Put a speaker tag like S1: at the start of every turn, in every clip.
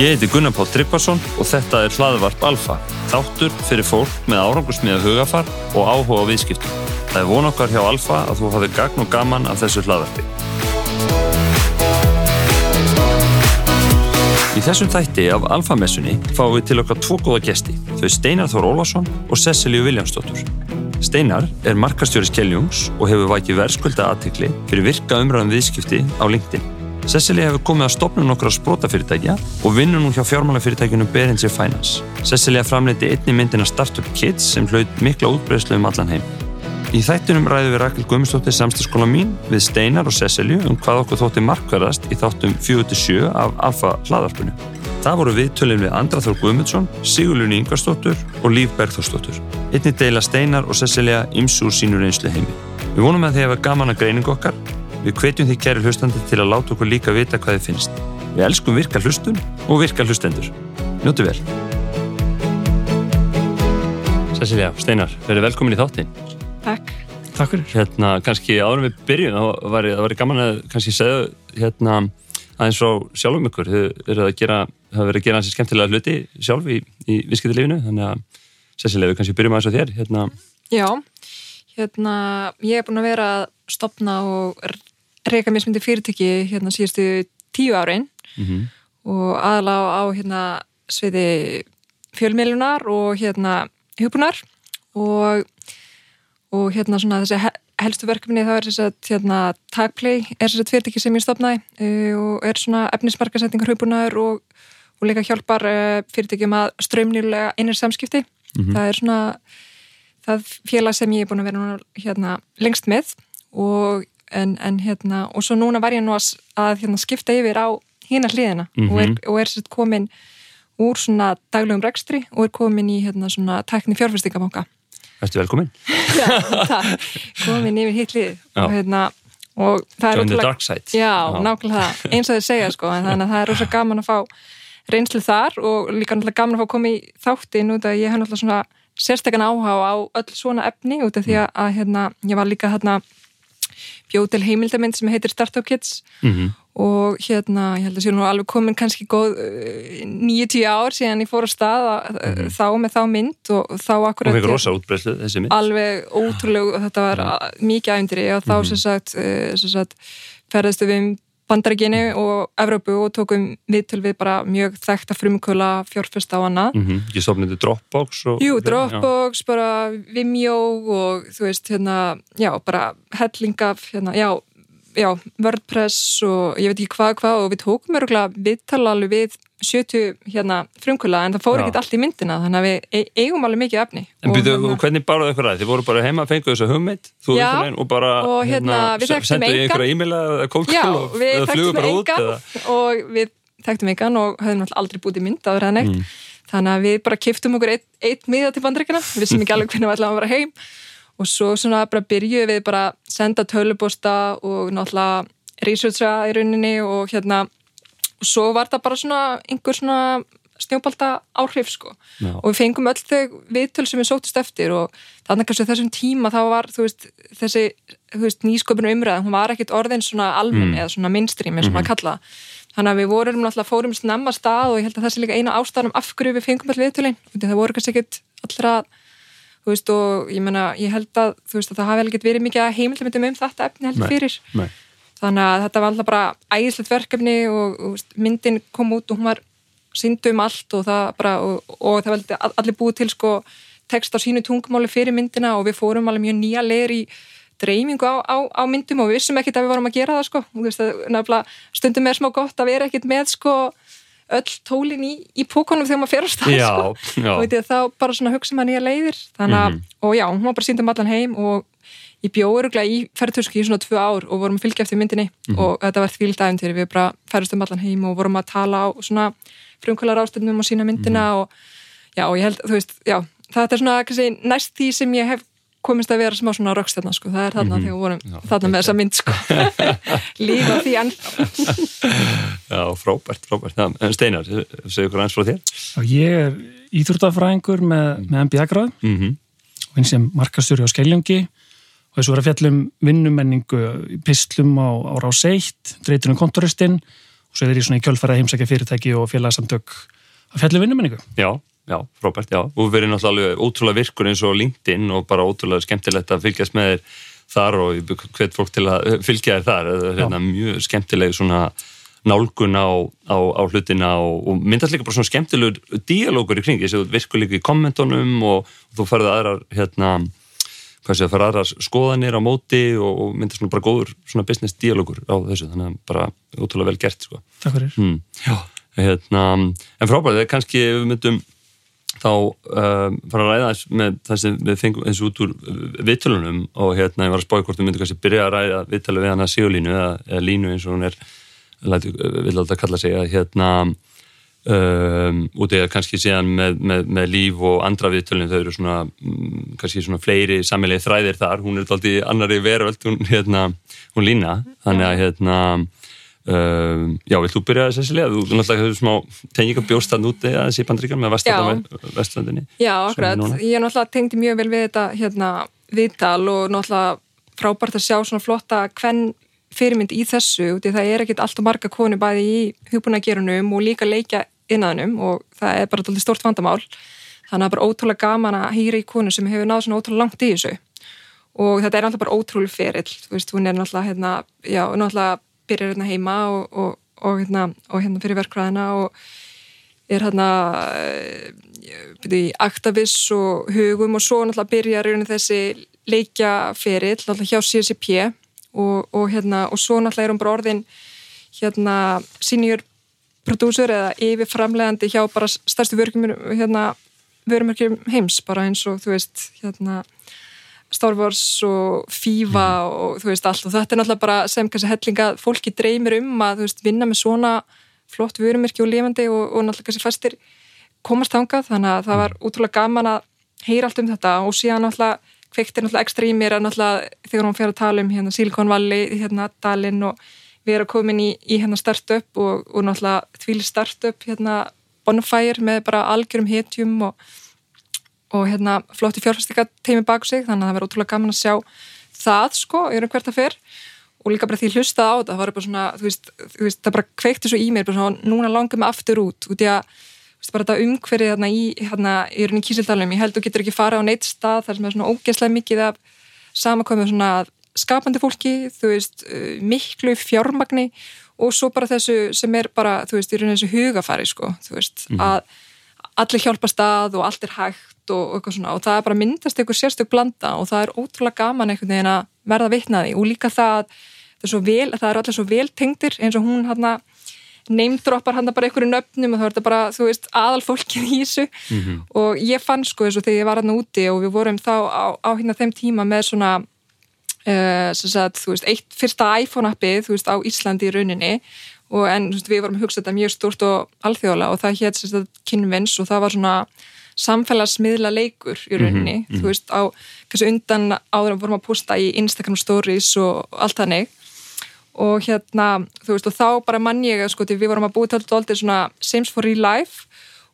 S1: Ég heiti Gunnar Pál Tryggvason og þetta er hlaðvarp Alfa, þáttur fyrir fólk með árangusmiða hugafar og áhuga á viðskiptum. Það er von okkar hjá Alfa að þú hafi gagn og gaman af þessu hlaðvarpi. Í þessum þætti af Alfa-messunni fáum við til okkar tvo góða gesti, þau Steinar Þór Ólásson og Cecilíu Viljámsdóttur. Steinar er markastjóri Skelljungs og hefur vækið verðskulda aðtikli fyrir virka umræðum viðskipti á LinkedIn. Cecilia hefur komið að stopna nokkra sprótafyrirtækja og vinnur nú hjá fjármálafyrirtækjunum Behringer Finance. Cecilia framleiti einni myndina Startup Kids sem hlaut mikla útbreyslu um allan heim. Í þættunum ræðum við Rakel Guðmundsdóttir samstaskóla mín við Steinar og Cecilju um hvað okkur þótti markverðast í þáttum 47 af Alfa hlaðarpunu. Það voru viðtölinn við Andra Þór Guðmundsson, Sigurlunni Yngvarsdóttur og Líf Bergþórsdóttur. Einni deila Steinar og Cecilia ímsu úr sínu reynslu heimi. Við vonum að þið hefa gaman að greiningu okkar. Við hvetjum því kæri hlustandi til að láta okkur líka vita hvað þið finnst. Við elskum virka hlustun og virka hlustendur. Njóttu vel. Cecilia, Steinar, verið velkomin í þáttinn.
S2: Takk.
S3: Takk fyrir.
S1: Hérna, kannski áður við byrjum, þá var það gaman að kannski segja hérna aðeins frá sjálfum ykkur. Þið eru að gera, það verið að gera hansi skemmtilega hluti sjálf í, í viðskiptilífinu, þannig að Cecilia, við kannski byrjum aðeins á þér. Hérna.
S2: Já, hérna, ég er búin að vera að stopna og reyka mér smyndi fyrirtæki hérna síðustu tíu árin mm -hmm. og aðalega á hérna sviði fjölmiðlunar og hérna hupunar og og hérna svona þessi helstu verkefni þá er þess að hérna Tagplay er þess að fyrirtæki sem ég stopnaði uh, og er svona efnismarkasettingar hupunar og, og líka hjálpar uh, fyrirtækjum að ströymnilega einir samskipti mm -hmm. það er svona það félag sem ég er búin að vera hérna lengst með og en, en hérna og svo núna var ég nú að, að hérna, skipta yfir á hérna hliðina mm -hmm. og er, og er sér komin úr svona daglegum rekstri og er komin í hérna svona tekni fjárfæstingabanka
S1: Erstu velkomin?
S2: Já, það, komin yfir hitt lið og hérna og það
S1: er útrúlega,
S2: já, já, nákvæmlega eins og þið segja sko, en þannig að það er rosa gaman að fá reynslu þar og líka náttúrulega gaman að fá komið í þáttin út að ég hef náttúrulega svona sérstakann áhá á öll svona efni út af því að, að hérna, ég var líka hérna bjóð til heimildamind sem heitir Startup Kids mm -hmm. og hérna, ég held að sé nú alveg komin kannski góð nýju-tíu ár síðan ég fór á stað að, mm -hmm. þá með þá mynd og þá akkurat
S1: og mynd
S2: alveg ótrúlega, þetta var mikið æfndri og þá -hmm. sem sagt, sem sagt ferðastu við um Bandaríkinu og Evrópu og tókum viðtöl við bara mjög þekkt að frumkvöla fjórfest á hana.
S1: Mm -hmm. Ég stofnindi Dropbox og...
S2: Jú, Dropbox, já. bara Vimeo og þú veist, hérna, já, bara hellingaf, hérna, já, já, WordPress og ég veit ekki hvað hvað og við tókum öruglega viðtala alveg við 70 hérna frumkvöla en það fór ekki allt í myndina þannig að við eigum alveg mikið efni.
S1: En byrju, hérna, hvernig báruðu ykkur að þið voru bara heima að fengu þessu hugmynd og bara
S2: og hérna,
S1: senduðu ykkur að e-maila eða kókskil
S2: eða flugu bara út og við þekktum engan og höfum aldrei búið í mynd áður en eitt mm. þannig að við bara kiftum okkur eitt, eitt miða til bandreikina við vissum ekki alveg hvernig við ætlaðum að vera heim. Og svo svona bara byrjuðum við bara senda tölubosta og náttúrulega researcha í rauninni og hérna og svo var það bara svona einhver svona snjóbalta áhrif sko Já. og við fengum öll þau viðtöl sem við sótist eftir og þannig að þessum tíma þá var veist, þessi veist, nýsköpun umræð, hún var ekkit orðin svona almenn mm. eða svona mainstream eins og maður -hmm. kalla þannig að við vorum náttúrulega fórum snemma stað og ég held að það sé líka eina ástæðanum af hverju við fengum all viðtölinn, það voru kannski ekkit allra þú veist og ég menna ég held að, veist, að það hafi ekkit verið mikið heimildamöndum um þetta efni heldur fyrir
S1: Nei.
S2: Þannig að þetta var alltaf bara ægislegt verkefni og, og myndin kom út og hún var syndu um allt og það, bara, og, og það var allir búið til sko, text á sínu tungumáli fyrir myndina og við fórum alveg mjög nýja leir í dreifingu á, á, á myndum og við vissum ekkert að við vorum að gera það sko. Veist, stundum er smá gott að vera ekkert með sko, öll tólin í, í pókonum þegar maður fer á stað
S1: já,
S2: sko. og þá bara hugsa maður nýja leiðir Þannig, mm -hmm. og já, hún var bara syndum allan heim og ég bjóður í ferðartösku í svona tvö ár og vorum að fylgja eftir myndinni mm -hmm. og þetta var þvíld aðeins við bara ferðastum allan heim og vorum að tala á svona frumkvælar ástöndum og sína myndina mm -hmm. og já og ég held þú veist, já, þetta er svona kannski, næst því sem ég hef komist að vera smá svona rökstæðna sko, það er þarna mm -hmm. þegar við vorum já, þarna með þessa mynd sko. Líka því ennþá
S1: Já, frábært, frábært. Já, en Steinar, segju okkur eins frá þér.
S3: Já, ég er íþróttafræðingur með, með
S1: mhm.
S3: Og þessu var að fjallum vinnumenningu pislum á, á rás 1, dreytunum kontoristinn og svo er ég svona í kjölfæra heimsækja fyrirtæki og félagsamtök að fjallu vinnumenningu.
S1: Já, já, frábært, já. Og verðum náttúrulega ótrúlega virkur eins og LinkedIn og bara ótrúlega skemmtilegt að fylgjast með þér þar og hvet fólk til að fylgja þér þar. Það er hérna mjög skemmtileg svona nálgun á, á, á hlutina og, og myndast líka bara svona skemmtilegur díalógur í kringi, þess að þú virkur líka í kommentunum og, og þú farið aðrar hérna, hvað sé að fara aðrar skoðanir á móti og, og myndast svona bara góður svona business díalógur á þessu þannig að bara ótrúlega vel gert sko.
S3: Takk fyrir. Hmm.
S1: Já, hérna, en frábært, það er kannski við myndum þá uh, fara að ræða með það sem við fengum eins út úr vittölunum og hérna ég var að spája hvort við myndum kannski byrja að ræða vittalu við hana Sigurlínu eða, eða Línu eins og hún er vil alltaf kalla sig að hérna um, út eða kannski síðan með, með, með líf og andra viðtölinn þau eru svona um, kannski svona fleiri sammeilegi þræðir þar, hún er alltaf í annari veröld, hún, hérna, hún lína. Þannig að hérna um, já, vilt þú byrja þessi leið? Þú náttúrulega hefur smá tengið bjóstað núti að þessi bandríkar með vestlöndinni
S2: Já, akkurat, ég náttúrulega tengdi mjög vel við þetta hérna viðtal og náttúrulega frábært að sjá svona flotta hvern fyrirmynd í þessu því það er ekkit alltaf marga konu bæði í hugbúnagerunum og líka leikja innaðunum og það er bara stort vandamál. Þannig að það er bara ótrúlega gaman að hýra í konu sem hefur náð svona ótrúlega langt í þessu. Og þetta er alltaf bara ótrúlega ferill þú veist, hún er náttúrulega hérna, já, náttúrulega byrjar hérna heima og, og, og, hérna, og hérna fyrir verkvæðina og er hérna byrju í aktavis og hugum og svo náttúrulega byrjar þessi leikja ferill náttúrulega hjá CSIP og, og, hérna, og svo náttúrulega er hún bara orðin hérna senior prodúsur eða yfirframlegandi hjá bara stærstu vörumörkjum hérna, heims bara eins og þú veist hérna Star Wars og FIFA mm. og þú veist allt. Og þetta er náttúrulega bara sem kannski hellinga fólki dreymir um að veist, vinna með svona flott vörumörki og lifandi og, og náttúrulega kannski fæstir komast þangað. Þannig að það var útrúlega gaman að heyra allt um þetta. Og síðan náttúrulega kveiktir náttúrulega ekstra í mér að náttúrulega þegar hún fyrir að tala um hérna Silicon Valley, hérna Dalin og við erum komin í, í hérna startup og, og náttúrulega þvíli startup hérna Bonfire með bara algjörum hetjum og, og hérna flotti fjárfæstika teimi bak sig þannig að það verður ótrúlega gaman að sjá það sko, ég er um hvert að fyrr og líka bara því hlustað á það, það var bara svona þú veist, þú veist það bara kveikti svo í mér bara svona, núna langar mig aftur út út í að bara þetta umhverfið hérna í, hérna, í kísildalum, ég held þú getur ekki fara á neitt stað þar sem er svona ógeðslega mikið af samakomið svona skapandi fólki, þú veist, uh, miklu fjármagni og svo bara þessu sem er bara, þú veist, í rauninni þessu hugafari, sko, þú veist, mm -hmm. að allir hjálpa stað og allt er hægt og eitthvað svona. Og það er bara myndast einhver sérstök blanda og það er ótrúlega gaman einhvern veginn að verða vittnaði og líka það, það er, vel, það er allir svo veltengtir eins og hún hérna neymdroppar hann bara einhverju nöfnum og þá er þetta bara, þú veist, aðal fólkið í þessu mm -hmm. og ég fann sko þessu þegar ég var hann úti og við vorum þá á, á hérna þeim tíma með svona uh, sagt, þú veist, eitt fyrsta iPhone-appið, þú veist, á Íslandi í rauninni og en veist, við vorum að hugsa þetta mjög stort og alþjóðlega og það hétt sem sagt kynvins og það var svona samfélagsmiðla leikur í rauninni, mm -hmm. þú veist, á kannski undan áður að vorum að posta í Instagram stories og allt þannig og hérna, þú veist, og þá bara mann ég að sko, við vorum að búið töltu aldrei svona Sims for real life.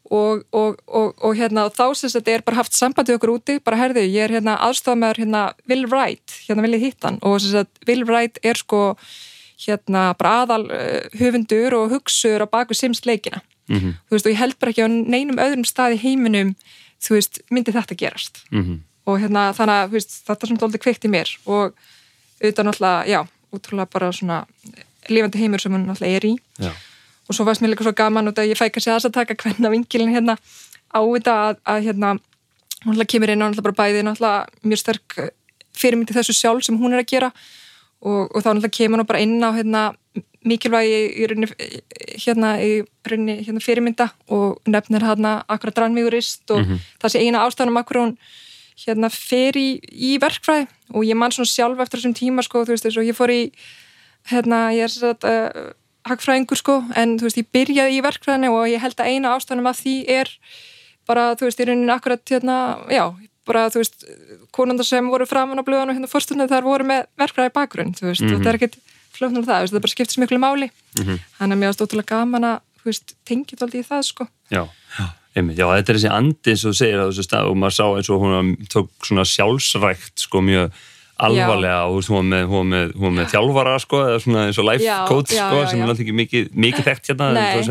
S2: Og, og, og, og hérna, þá sem þetta er bara haft sambandið okkur úti, bara herðu, ég er hérna aðstofað með hérna Will Wright hérna vil ég hitta hann og sem sagt, Will Wright er sko hérna bara aðal uh, höfundur og hugsuður á baku Sims leikina. Mm -hmm. þú veist, og ég held bara ekki á neinum öðrum stað í heiminum, þú veist, myndi þetta gerast. Mm -hmm. og hérna, þannig að þetta er svona doldið kveikt í mér. Og auðvitað náttúrulega, já útrúlega bara svona lifandi heimur sem hún alltaf er í Já. og svo varst mér líka svo gaman og ég fæ kannski aðs að taka hvernig vingilin hérna á þetta að, að hérna hún alltaf kemur inn og alltaf bara bæði alltaf mjög sterk fyrirmyndi þessu sjálf sem hún er að gera og, og þá alltaf kemur hún bara inn á hérna mikilvægi í rauninni hérna, hérna fyrirmynda og nefnir hérna akkurat drannmígurist og mm -hmm. það sé eina ástæðanum akkur hún hérna fer í, í verkfræði og ég man svona sjálf eftir þessum tíma sko, þú veist, þess að ég fór í hérna, ég er svona uh, hagfræðingur sko, en þú veist, ég byrjaði í verkfræðinu og ég held að eina ástæðanum af því er bara, þú veist, í rauninni akkurat hérna, já, bara, þú veist konundar sem voru framan á blöðan og hérna fórstunni þar voru með verkfræði bakgrunn, þú veist, mm -hmm. þetta er ekkit fljóknum það, veist, það bara skiptir svo miklu máli mm -hmm. þannig að mér ást ótrúlega gaman að, þú veist, tengið aldrei í það sko
S1: Já, já Einmitt, já, þetta er þessi andi eins og þú segir á þessu stað og maður sá eins og hún tók svona sjálfsrækt sko mjög alvarlega og hún var með, hún með, hún með þjálfara sko, eða svona eins og life
S2: Já,
S1: coach
S2: já,
S1: sko,
S2: já,
S1: sem
S2: já.
S1: er alltaf ekki mikið, mikið þekkt hérna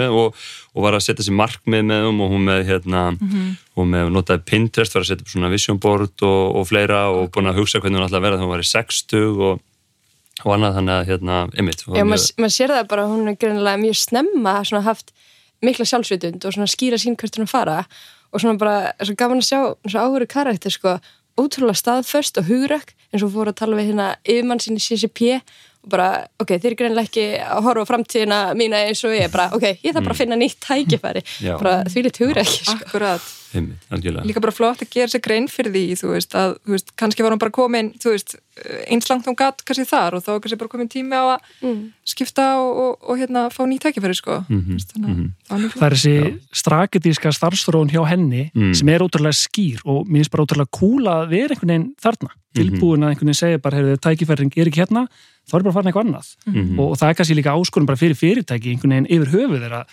S1: og og, var að setja sér markmið með þeim og hún með hérna,
S2: Mhm.
S1: hún með notaði Pinterest, var að setja upp svona vision board og, og fleira og búin að hugsa hvernig hún að vera þegar hún var í 60 og, og annað þannig að hérna, einmitt
S4: Já, maður mað sér það bara, hún er greinilega mjög snemma svona haft mikla sjálfsvitund og svona skýra sín hvert hún að fara og svona bara, er svo gaman að sjá svona áhverju karakter, sko, ótrúlega staðföst og hugrakk, eins og fór að tala við hérna yfirmann sinni CCP og bara, ok, þeir eru greinilega ekki að horfa á framtíðina mína eins og ég, bara, ok, ég þarf bara að finna nýtt tækifæri, bara því litt hugrakki, sko.
S2: Akkurat.
S1: Einmitt,
S2: Líka bara flott að gera sér grein fyrir því, þú veist, að, þú veist, kannski var hún bara komin, þú veist, eins langt hún gatt kannski þar og þá kannski bara komin tími á að skipta og, og, og hérna fá nýtt tækifæri, sko.
S1: Mhm,
S2: Þú veist, Þannig mjög flott.
S3: Það er þessi strategíska starfsþróun hjá henni
S1: Mm.
S3: sem er ótrúlega skýr og mér finnst bara ótrúlega cool að vera einhvern veginn þarna
S1: Mhm.
S3: tilbúin að einhvern veginn segja bara, heyrðu, tækifæring er ekki hérna, þá er bara fara eitthvað annað
S1: Mhm.
S3: og, og það er kannski líka áskorun bara fyrir fyrirtæki einhvern veginn yfir höfuð er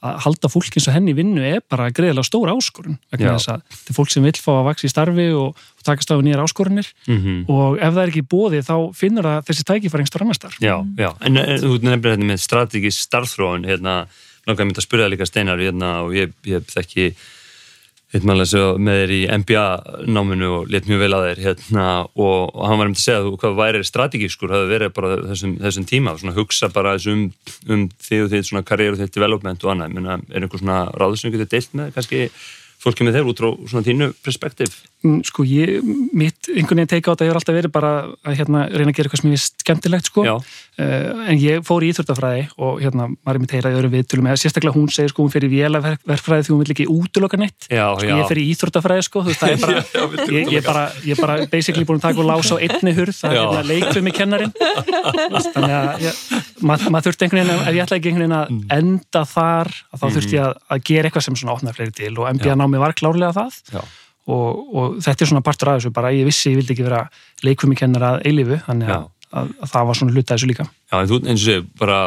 S3: að halda fólk eins og henni vinnu er bara greiðilega stór áskorun þetta er fólk sem vill fá að vaksa í starfi og, og takast á nýjar áskorunir
S1: Mhm.
S3: og ef það er ekki bóði þá finnur það þessi tækifæring stór annar starf
S1: Já, já, en, en þú nefnir þetta með strategist starfþróun, hérna, langar mér að spyrja líka Steinar, hérna, og ég, ég þekki alveg svo með þér í MBA-náminu og let mjög vel að þér, hérna, og, og hann var um til að segja að hvað væri strategískur, hafi verið bara þessum, þessum tíma, svona hugsa bara þessum um þig og svona karriér og þitt development og annað, menna, er einhver svona þú getur deilt með, kannski fólki með þeir út frá svona þínu perspektíf?
S3: Mm, sko ég, mitt einhvern veginn teika á þetta hefur alltaf verið bara að hérna, reyna að gera eitthvað sem ég veist skemmtilegt sko. Uh, en ég fór í íþjórtafræði og hérna var ég mitt heyraði öðru viðtölum. Eða sérstaklega hún segir sko hún fyrir vélaverkfræði því hún vil ekki útloka neitt.
S1: Já,
S3: sko,
S1: já.
S3: ég fyrir í íþjórtafræði sko þú veist það er bara,
S1: Já,
S3: ég, ég, bara ég bara basically búin að taka og lása á einni hurð. Það er hérna leikfum í kennarin þannig að ég, mað, maður þurfti einhvern veginn ef ég ætla ekki einhvern veginn
S1: Mm.
S3: að enda þar að þá þurfti ég að, að gera eitthvað sem svona opnaði fleiri til og MBA námi var klárlega það. Og, og þetta er svona partur af þessu bara. Ég vissi ég vildi ekki vera leikfumi að eilífu þannig að, að, að það var svona hluta þessu líka.
S1: Já, en þú eins og segir, bara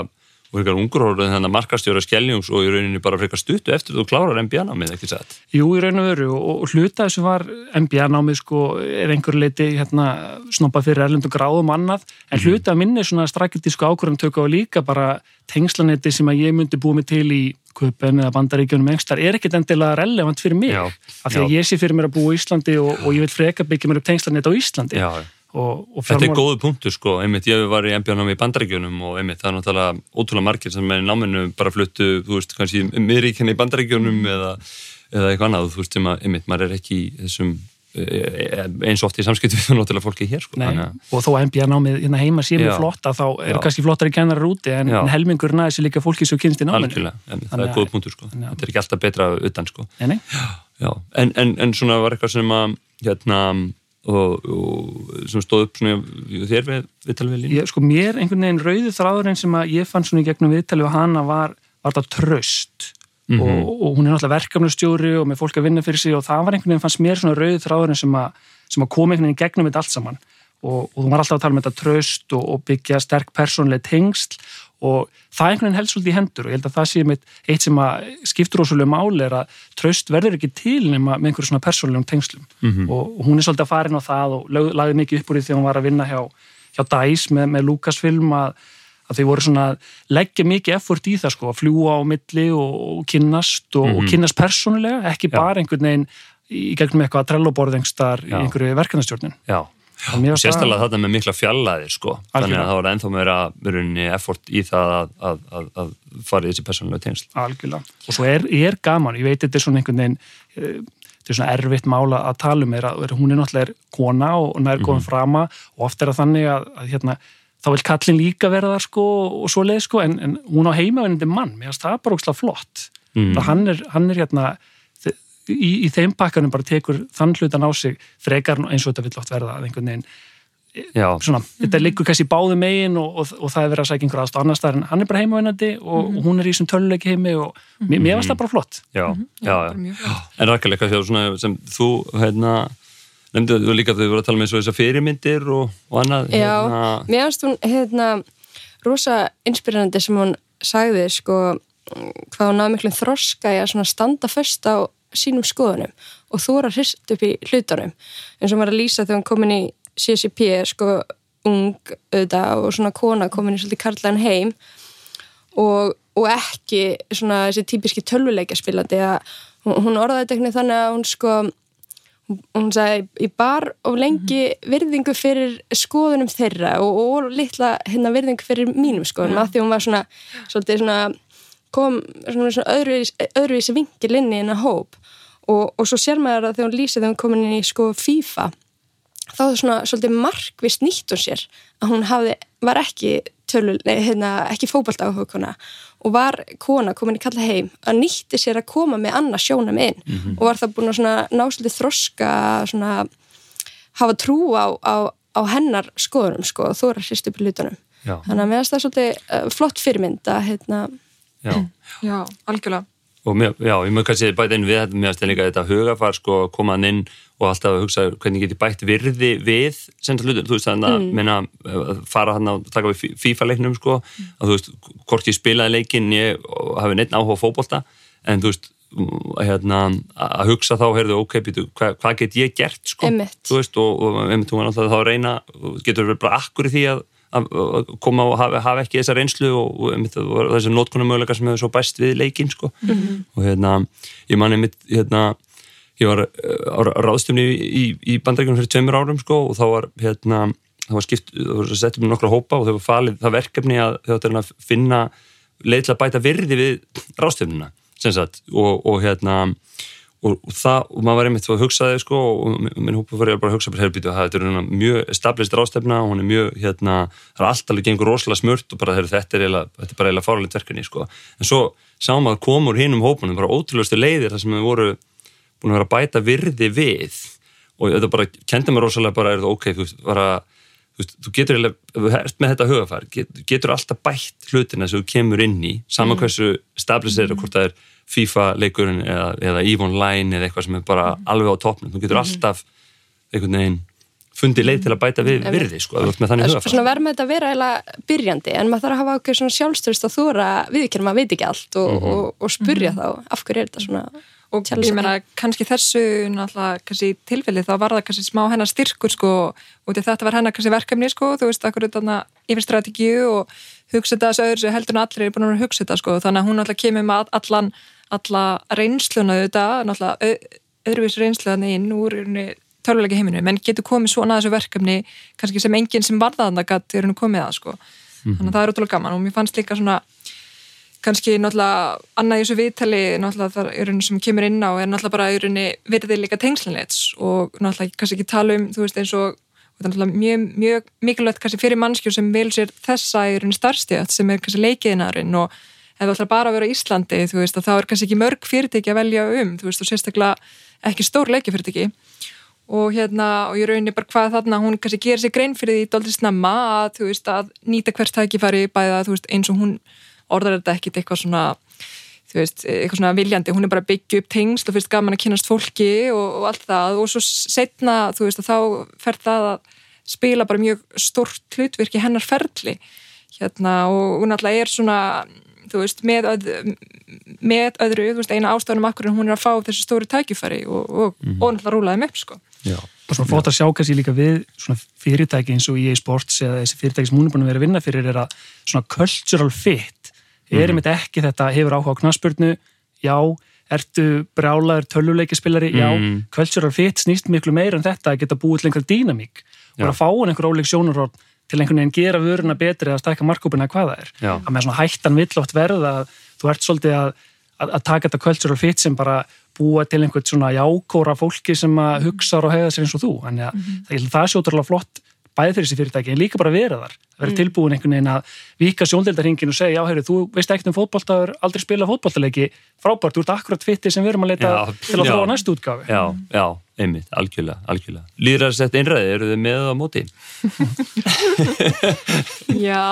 S1: og frekar ungur orðin þannig að markastjóra skelljungs og í rauninni bara frekar stuttu eftir þú klárar MBA-námið, ekki satt?
S3: Jú, í raun og veru og, hluta þessu var MBA námið sko er einhver leiti hérna snoppað fyrir erlendu gráðum annað en hluta minni svona strakitísku ákvörðum tökka og líka bara tengslanetti sem að ég myndi búið mig til í Kupen eða Bandaríkjunum engstar er ekkit endilega relevant fyrir mig
S1: Já,
S3: af því að
S1: já.
S3: ég sé fyrir mér að búa í Íslandi og, og ég vil freka byggja mér upp tengslanet á Íslandi
S1: Já,
S3: og, og
S1: þetta er
S3: fjármál-
S1: góðu punktur sko, einmitt ég var í MBA-námi í Bandaríkjunum og einmitt það er náttúrulega ótrúlega margir sem er í náminu bara fluttu, þú veist, kannski miðríkina í Bandaríkjunum eða, eða eitthvað annað, þú veist, einmitt, maður er ekki þessum eh, eins og oft í samskiptu við náttúrulega fólki hér sko,
S3: Nei, og þó að MBA námið hérna heima sé mjög flott að þá eru kannski flottari kennarar úti en, en helmingur næði sér líka fólki sem kynst í
S1: einmitt, það er góð punktur sko,
S3: að-
S1: þetta er ekki alltaf betra utan sko.
S3: Nei, nei.
S1: Já, en, en, en svona var eitthvað sem að hérna og, og sem stóð upp svona þér við, við talum við línu?
S3: Ég, sko mér einhvern veginn rauði þráðurinn sem að ég fann svona í gegnum viðtali og hana var, var það tröst
S1: Mhm.
S3: og, og hún er náttúrulega verkefnustjóri og með fólk að vinna fyrir sig og það var einhvern veginn fannst mér svona rauði þráðurinn sem að, sem að kom einhvern veginn í gegnum þetta allt saman. Og, og hún var alltaf að tala um þetta tröst og, og byggja sterk persónlega tengsl og það einhvern veginn helst svolítið í hendur og ég held að það sé mitt eitt sem að skiptur ósvölu máli er að tröst verður ekki til nema með einhverjum svona persónlegum tengslum
S1: Mhm.
S3: og, og hún er svolítið að fara inn á það og lagði mikið upp úr því þegar hún var að vinna hjá, hjá DICE með, með Lucasfilm að, að þau voru svona að leggja mikið effort í það sko, að fljúa á milli og, og kynnast og, og kynnast persónulega, ekki
S1: Mhm. Já.
S3: bara einhvern veginn í gegnum eitthvað að trelloborð einhverstaðar í einhverju verkefnastjórnin
S1: Já,
S3: Og það-
S1: þetta með mikla fjallaðir sko, þannig að það var ennþá meira verunni effort í það að, að, að, að fara í þessi persónulega tengsl.
S3: Algjörlega, og svo er, er gaman ég veit þetta er svona einhvern veginn eh, þetta er svona erfitt mála að tala um er að hún er náttúrulega er kona og nær
S1: Mhm.
S3: komin frama og oft er það þannig að, að hérna, þá vil kallin líka vera þar sko og svo leið sko en, en hún á heimavinnandi mann, mér finnst það bara ógslag flott.
S1: Mm.
S3: það hann er, hann er hérna í, í þeim pakkanum bara tekur þann hlutan á sig frekar en eins og þetta vill oft verða að einhvern veginn
S1: Já,
S3: svona, þetta liggur kannski báðu megin og, og, og það er verið að sækja einhver aðstáð annar staðar en hann er bara heimavinnandi og, og hún er í þessum töluleiki heimi og mér, mér varst það bara flott.
S1: Já, já,
S2: bara
S1: já.
S2: mjög flott.
S1: En svona sem þú hérna, nefndu þú líka að þau voru að tala með svo þessar fyrirmyndir og, og annað
S4: Já,
S1: hérna,
S4: mér finnst hún hérna rosa inspirerandi sem hún sagði sko hvað hún náði miklum þroska í að svona standa föst á sínum skoðunum og þú að hrist upp í hlutunum eins og var að lýsa þegar hún komin í CCP sko ung auðvitað og svona kona komin í svolítið karlæn heim og, og ekki svona þessi típiski tölvuleikja spilandi að hún orðaði þetta ekki þannig að hún sko hún sagði, ég bar of lengi virðingu fyrir skoðunum þeirra og, og litla hérna virðingu fyrir mínum skoðunum, ja. af því hún var svona svolítið svona kom svona, svona öðruvísi, vingil inn í hennar hóp. Og, og svo sér maður að þegar hún lýsið þegar hún komin inn í sko FIFA þá er það svona svolítið markvist nýtt hún sér að hún hafði, var ekki tölul, nei, hérna, ekki fókbalt áhugkona og var kona komin í kalla heim að nýtti sér að koma með annars sjónum inn mm -hmm. og var það búin að svona násluti þroska svona hafa trú á, á, á hennar skoðunum sko og þóra sýst upp í lutunum þannig að mér finnst það svolítið uh, flott fyrirmynd að hérna
S2: Já, Já algjörlega
S1: og mér, já, ég mög kannski bæta inn við þetta með að líka þetta hugafar sko komaðan inn og alltaf að hugsa hvernig geti bætt virði við senda hlutur, þú veist þannig að mm. menna, fara hann að taka við FIFA leiknum sko, mm. að þú veist, hvort ég spilaði leikin ég hafi neitt áhuga fókbólta en þú veist, hérna að hugsa þá, heyrðu, ok, býtu hvað hva get ég gert sko,
S4: Einmitt.
S1: þú veist og, og einmitt var alltaf þá reyna getur verið bara akkur í því að að koma og hafa, hafa ekki þessa reynslu og, og, þessi nótkunumöguleika sem hefur svo bæst við leikin sko. mm -hmm. og hérna, ég manni mitt hérna, ég var eh, á ráðstöfni í, í, í bandrækjum fyrir tveimur árum sko, og þá var hérna það var skipt, það var sett um nokkra hópa og þau var falið það verkefni að þau ætti að finna leið til að bæta virði við ráðstöfnina og, og hérna og, og það, og maður var einmitt að hugsa þig sko og minn hópa fyrir að bara hugsa bara að þetta er mjög stablist rástefna og hún er mjög, hérna, það er alltaf gengur rosalega smurt og bara heru, þetta er eiginlega, þetta er bara eiginlega fáralegt verkefni sko, en svo sáum að komur hinn um hópunum, bara ótrúlustu leiðir þar sem við voru búin að vera að bæta virði við og þetta bara kendi mér rosalega bara, það ok, þú veist, bara þú, getur með þetta hugafær, getur, getur alltaf bætt hlutina sem þú kemur inn í, saman mm. hversu stablist er og hvort það er FIFA leikurinn eða, eða EVE Online eða eitthvað sem er bara mm. alveg á toppnum þú getur mm. alltaf einhvern veginn fundið leið til að bæta við virði sko,
S4: svona verður með þetta að vera eða byrjandi en maður þarf að hafa okkur svona sjálfstörst að þúra viðkjörnum að veit ekki allt og, mm -hmm. og, og spurja mm -hmm. þá af hverju er þetta svona
S2: og ég meina kannski þessu náttúrulega kannski tilfellið þá var það kannski smá hennar styrkur sko og þetta var hennar kannski verkefni sko þú veist akkur þarna yfir strategíu og hugsa þetta þessu öðru sem heldur en allir er búin að hugsa þetta sko þannig að hún náttúrulega kemur með allan alla reynsluna auðvitað, náttúrulega öðruvís reynsluna inn úr töluleika heiminu, menn getur komið svona að þessu verkefni kannski sem enginn sem varðaðan að er henni komið að sko mm -hmm. þannig að það er útrúlega gaman og mér fannst líka svona kannski náttúrulega annað í þessu viðtali náttúrulega það er henni sem kemur inn á er náttúrulega bara henni virðið líka tengslinleits og náttúrulega kannski ekki tala um þú veist eins og mjög, mjög mikilvægt kannski fyrir mannskjur sem vil sér þessa henni starfstíðat sem er kannski leikiðinarinn og ef það ætlar bara að vera í Íslandi þú veist að þá er kannski ekki mörg fyrirtæki að velja um þú veist og sérstaklega ekki stór leikjafyrirtæki. Og hérna og ég raunir bara hvað þarna hún kannski gerir sig grein fyrir því doldið snemma að þú veist að nýta hvert tækifæri bæða þú veist eins og hún orðar þetta ekkit eitthvað svona þú veist eitthvað svona viljandi. Hún er bara byggju upp tengsl og fyrst gaman að kynast fólki og, og allt það. Og svo setna þú veist að þá fer það að spila bara mjög stort hlutvirk í hennar ferli. Hérna og hún alltaf er svona þú veist, með, öð, með öðru, þú veist, eina ástafunum akkur en hún er að fá þessu stóri tækifæri og, og, mm -hmm. og náttúrulega rúlaði með upp, sko.
S3: Já. Og svona fótt að sjá kannski líka við svona fyrirtæki eins og EA Sports eða þessi fyrirtæki sem hún er búin að vera að vinna fyrir er að svona cultural fit er einmitt mm -hmm. ekki þetta, hefur áhuga á knaspurnu, já, ertu brálaður töluleikispillari, já, mm -hmm. cultural fit snýst miklu meira en þetta að geta búið til einhver dýnamík og að fá einhver óleik sjónurrótt til einhvern veginn gera vöruna betri eða stækka markkópina hvað það er. Já. Að með svona hættan villótt verða að þú ert svolítið að, að, að taka þetta cultural fit sem bara búa til einhvern svona jákóra fólki sem að hugsa og hegða sér eins og þú. Þannig að mm -hmm. það er sjóturlega flott bæði fyrir þessi fyrirtæki en líka bara vera þar. Það verður mm. tilbúin einhvern veginn að vika sjóndeldarhingin og segja já, heyrðu, þú veist ekkert um fótballtaður, aldrei spila fótballtalegi frábært, þú ert akkurat fitti sem við erum að leita já, til að þróa næstu útgafi.
S1: Já, já, einmitt, algjörlega, algjörlega. Lýðræðsett einræði, eru þið með á móti?
S2: já,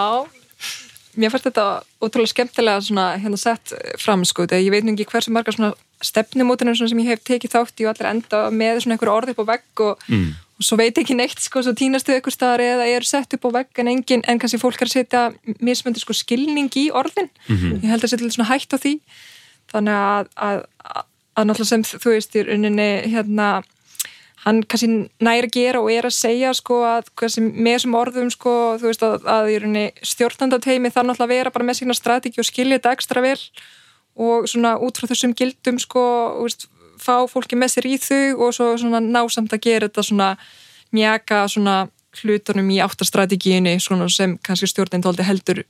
S2: mér fannst þetta ótrúlega skemmtilega svona hérna sett fram, sko, þegar ég veit nú ekki hversu margar svona stefnumótunum sem ég hef tekið þátt í og allir enda með svona einhver orði upp á vegg og, mm. Og svo veit ekki neitt, sko, svo týnastu ykkur staðar eða eru sett upp á vegg en engin, en kannski fólk er að setja mismöndir sko skilning í orðin, mm -hmm. ég held að setja svona hægt á því, þannig að, að, að, að náttúrulega sem þú veist í rauninni hérna hann kannski næri að gera og er að segja sko að kannski, með þessum orðum sko þú veist að, að í rauninni stjórnandateimi náttúrulega að vera bara með sína strategi og skilja þetta ekstra vel og svona út frá þessum gildum sko veist, fá fólki með sér í þau og svo svona násamt að gera þetta svona mjaka svona hlutunum í áttastrategíinu sem kannski stjórnindóldi heldur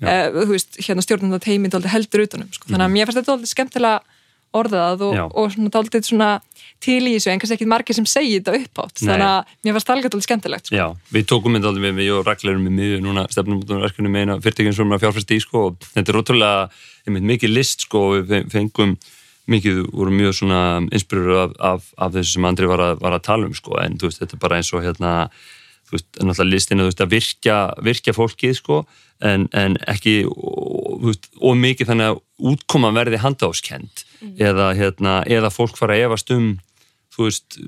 S2: þú veist hérna stjórnandateimi heldur utanum sko. þannig að mér finnst þetta skemmtilega orðað og, og svona dálítið svona til í þessu en kannski ekki margir sem segir þetta upp átt þannig að mér var stalgat alveg skemmtilegt
S1: sko. Já, við tókum þetta alveg við og ræklerum við miður núna stefnum út á verkunum með eina fyrirtekin sem er að fjárfæst í sko og þetta er rótulega einmitt mikið list sko og við fengum mikið, vorum mjög svona inspirur af, af, af þessu sem Andri var að, var að tala um sko. En þú veist þetta er bara eins og hérna þú veist, náttúrulega listinu þú veist að virkja, virkja fólkið sko. En, en ekki og mikið þannig að útkoma verði handháskend mm. eða, hérna, eða fólk fara að evast um þú veist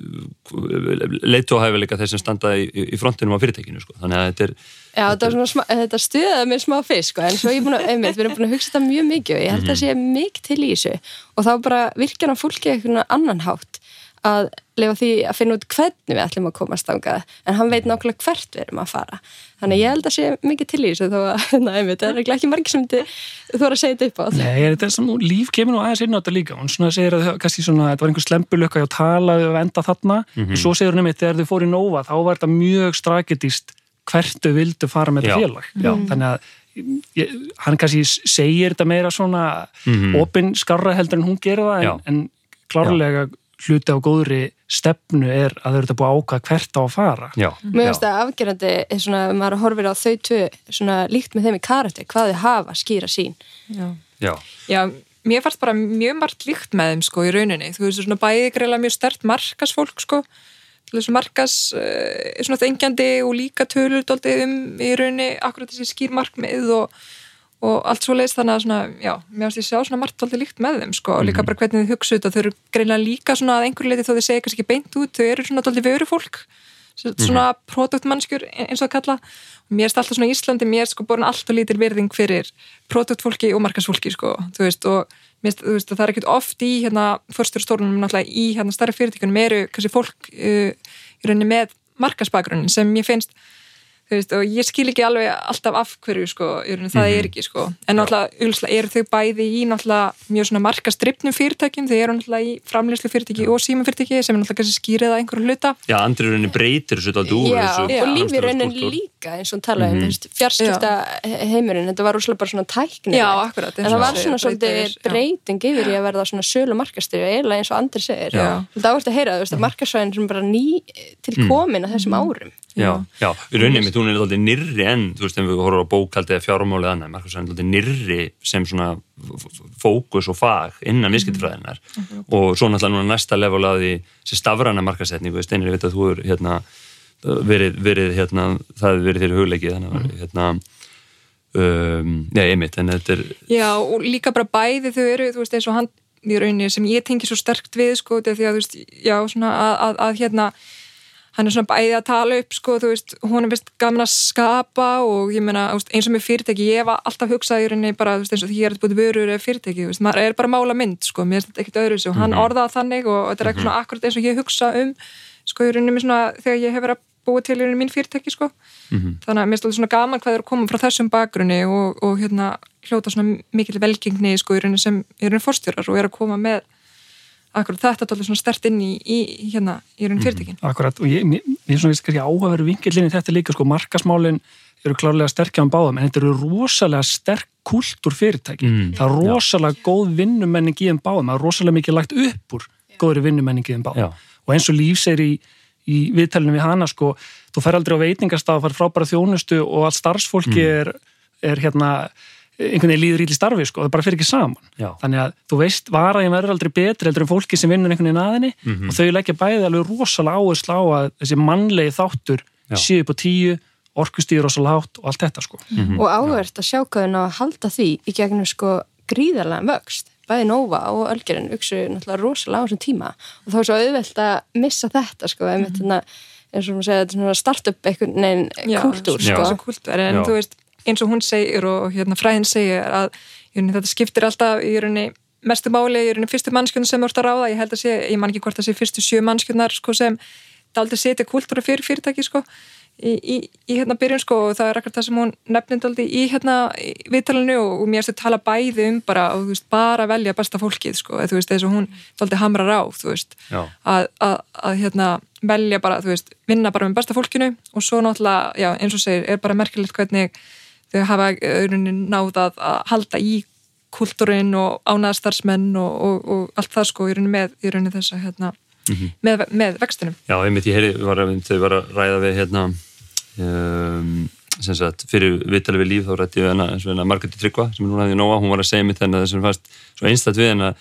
S1: leittóhæfileika þeir sem standa í, í frontinum á fyrirtekinu sko. þannig að þetta er
S4: Já, þetta, þetta, þetta stuðaði mér smá fyrst sko, en svo ég búin að, einmitt, við erum búin að hugsa þetta mjög mikið og ég held að það sé mikið til í þessu. Og þá bara virkjan á fólki eitthvað annan hátt að lefa því að finna út hvernig við ætlum að komast ángað en hann veit nákvæmlega hvert við erum að fara. Þannig ég held að sé mikið til í þessu þó að, næmi, þetta er ekki margir sem þú voru að segja þetta upp á
S3: Nei, þetta er svona, líf kemur nú aðeins inn á þetta líka? Hún svona segir að kannski svona, þetta var einhver slempulökk að tala og enda þarna. Mm -hmm. og svo segir hún einmitt, þegar þau fóru í Nova þá var þetta mjög strategist hvert þau vildu fara með þetta félag. Já. þannig að ég, hann kannski segir þetta meira svona mm -hmm. opin skarra heldur en hún gera það en, en klárlega hluti á góðri stefnu er að þau eru þetta búið að ákvæða hvert á að fara.
S4: Já. Mér finnst það afgerandi svona, maður horfir á þau tvö svona, líkt með þeim í karakter, hvað þau hafa skýra sín
S2: Já, Já. Já mér fannst bara mjög margt líkt með þeim sko í rauninni, þú veist svona bæði greiðlega mjög stert markasfólk sko. Markas, uh, svona þengjandi og líka tölur um í rauninni, akkurat þessi skýrmarkmið og og allt svo leiðist þannig að svona, já, mér finnst ég sjá svona margt aldrei líkt með þeim sko og líka mhm. bara hvernig þið hugsa þetta, þau eru greinlega líka svona að einhverju leiti þó þið segja kannski ekki beint út, þau eru svona aldrei veru fólk, svona mm. produktmannskjur eins og að kalla og mér finnst alltaf svona í Íslandi, mér er sko borin alltaf lítil verðing fyrir produktfólki og markasfólki sko, þú veist og mér finnst það er ekkert oft í hérna fyrstjórnstórnum náttúrulega í hérna starra fyrirtíkunum eru kannski fólk uh, í rauninni með markasbakgrunnin sem mér finnst Veist, og ég skil ekki alveg alltaf af hverju sko, það mm -hmm. er ekki sko. En náttúrulega eru þau bæði í náttúrulega mjög svona marka stripnum fyrirtækjum? Þau eru náttúrulega í framleyslu fyrirtæki og síma fyrirtæki sem er náttúrulega kannski skýrið að einhverju hluta.
S1: Já, andri raunin breytir þessu þetta úr
S4: Já, þessu, og lífi raunin líka eins og talaðum mm -hmm. fjarskipta heimurinn þetta var úrslega bara svona tækni
S2: Já, akkurat
S4: en það var svona svolítið breyting yfir í að verða svona sölu markastur eiginlega eins og andri segir. Það áherslu að heyra, mm.
S1: Já, já, í rauninni mitt hún er alltaf nyrri en, þú veist, ef við horfum á bókaldi eða fjármálið annað, Markus er alltaf nyrri sem svona fókus og fag innan viðskiptfræðinar mm -hmm. og svo náttúrulega núna næsta level að því sem stafrana markasetningu, steinir, ég veit að þú er hérna, verið, verið hérna, það hefur verið þér hugleikið, þannig að mhm. hérna um, nei, einmitt, en þetta er
S2: Já, og líka bara bæði þau eru, þú veist, eins og hann í rauninni sem ég tengi svo sterkt við, sko, því að, þú veist, já, svona að, að, að hérna hann er svona bæðið að tala upp sko, þú veist, hún er vist gaman að skapa og ég meina, eins og með fyrirtæki ég var alltaf hugsað í rauninni bara, þú veist, eins og því ég er búin vörur eða fyrirtæki, þú veist, maður er bara mála mynd sko, mér finnst þetta ekkert öðru og hann -hmm. orðaði þannig og þetta er eitthvað svona akkurat eins og ég hugsa um, sko, í rauninni svona þegar ég hef verið að búa til í rauninni mín fyrirtæki, sko mm -hmm. þannig að mér finnst þetta svona gaman hvað er að koma frá þessum bakgrunni og, og hérna Akkurat, þetta er alveg svona stert inn í, í hérna, í raun mhm. fyrirtekin.
S3: Akkurat, og ég, mér er svona kannski áhugaveru vingillinni þetta líka, sko, markasmálinn eru klárlega sterkja á báðum, en þetta eru rosalega sterk kultur fyrirtæki. Mm. Það er rosalega Já. góð vinnumenning í þeim báðum, það er rosalega mikið lagt upp úr góðri vinnumenning í þeim báðum. Já. Og eins og lífs er í, í viðtælunum við hana, sko, þú fer aldrei á veitingastaf, far frábæra þjónustu og allt starfsfólki mm. er, er hérna einhvern veginn líður íli starfi sko, það bara fyrir ekki saman Já. þannig að þú veist, varaðin verður aldrei betri heldur en fólki sem vinnur einhvern veginn aðinni mm -hmm. og þau leggja bæði alveg rosalega áherslu á að þessi mannlegi þáttur séu upp á tíu, orkustíður rosalega hátt og allt þetta sko
S4: mm -hmm. og áhvert að sjá hvað það að halda því í gegnum sko gríðarlega vöxt bæði Nova og Ölgerinn uksu náttúrulega rosalega á þessum tíma og þá er svo auðvelt að missa þetta sko mm -hmm. eins og maður segja startup kultúr
S2: sko. en þú veist eins og hún segir og hérna, fræðin segir að jörni, þetta skiptir alltaf í jörni, mestu máli í jörni, fyrstu mannskjörnum sem ert að ráða. Ég held að sé, ég man ekki hvort það sé fyrstu sjö mannskjörnar sko, sem aldrei setja kultúra fyrir fyrirtæki sko í, í, í hérna byrjun sko og það er akkur það sem hún nefnind aldrei í hérna viðtalinu og, og mér erstu að tala bæði um bara og þú veist, bara velja besta fólkið sko, eða þú veist, þess að hún aldrei hamrar á, þú veist að, að, að hérna velja bara, þú veist, vinna bara með besta fólkinu og svo náttúrulega, já, eins og segir, er bara merkilegt hvernig þau hafa auðvunni náðað að halda í kultúrin og ánaðarstarfsmenn og, og, og allt það sko í rauninni með í rauninni þess að hérna mm -hmm. með, með vextinum.
S1: Já, einmitt ég heyri, að, þau var að ræða við hérna um, sem sagt, fyrir viðtalið við líf þá rætti við hana, hérna Margretti Tryggva sem núna því nóga, hún var að segja mitt þennan þessum fast, svo einstætt við hennar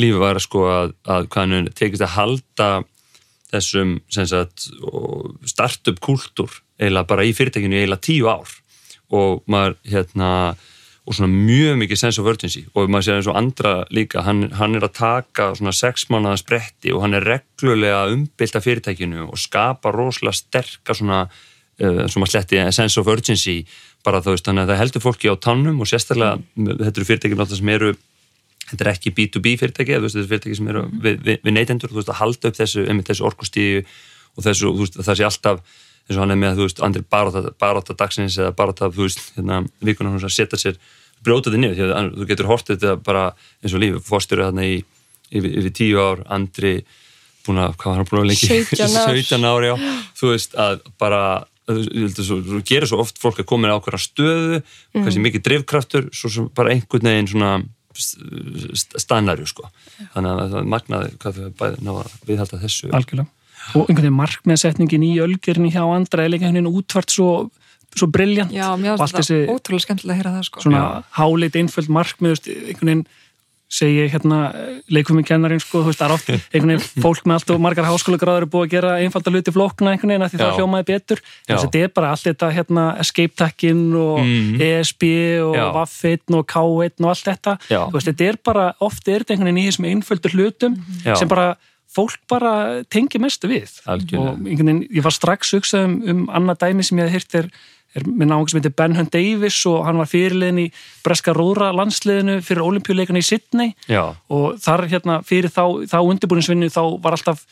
S1: lífi var að sko að, að hvað hann tekist að halda þessum sagt, startup kultúr eiginlega bara í fyrirtekinu eiginlega tíu ár og maður hérna og svona mjög mikið sense of urgency og maður sé eins og andra líka hann, hann er að taka svona sex mánuða spretti og hann er reglulega að umbylta fyrirtækinu og skapa rosalega sterkar svona uh, svona sletti sense of urgency bara þá veist þannig að það heldur fólki á tannum og sérstaklega mm. þetta eru fyrirtækinu alltaf sem eru þetta er ekki B2B fyrirtæki veist, þetta eru fyrirtæki sem eru mm. við, við, við neytendur þú veist að halda upp þessu, þessu orkustíu og þessu, þú veist það sé alltaf eins og hann er með, þú veist, andri baráta dagsins eða baráta, þú veist, hérna, vikuna hann setja sér, brjóta þetta niður því að þú getur hortið þetta bara eins og lífi fórstjóru þarna í yfir, yfir tíu ár, andri búin að, hvað var hann búin að lengi? 17 ári, já, þú veist, að bara þú gerir svo oft fólk að koma í ákveðra stöðu, mm. kannski mikið drivkraftur, svo sem bara einhvern veginn svona stannarju, sko. Þannig að það magnaði hvað við bæðið ná að viðhalda þessu.
S3: Algjörlega og einhvern veginn markmiðsetningin í ölgerni hjá andra er líka einhvern veginn útvart svo, svo brilljant
S2: Já, mér finnst það ótrúlega skemmtilega að heyra það sko.
S3: Svona háleit einföld markmið einhvern veginn segi hérna leikum við kennarinn sko, þú veist, það er oft einhvern veginn fólk með allt og margar háskóla gráður er búið að gera einfalda luti flókna einhvern veginn að því Já. það hljómaði betur en þetta er bara allt þetta hérna escape-takkin og mm. ESB og Vaff1 og K1 og allt þetta Já. þú veist, þetta er bara, oft er þetta einhvern veginn í þessum einföldur hlutum Já. sem bara fólk bara tengi mestu við Algjörlega. og veginn, ég var strax hugsað um, um annað dæmi sem ég hef hýrt er, er minn áhengi sem heitir Ben Hunt Davis og hann var fyrirliðin í Breska Róðra landsliðinu fyrir olimpíuleikana í Sydney
S1: Já.
S3: og þar hérna fyrir þá, þá undirbúinisvinni þá var alltaf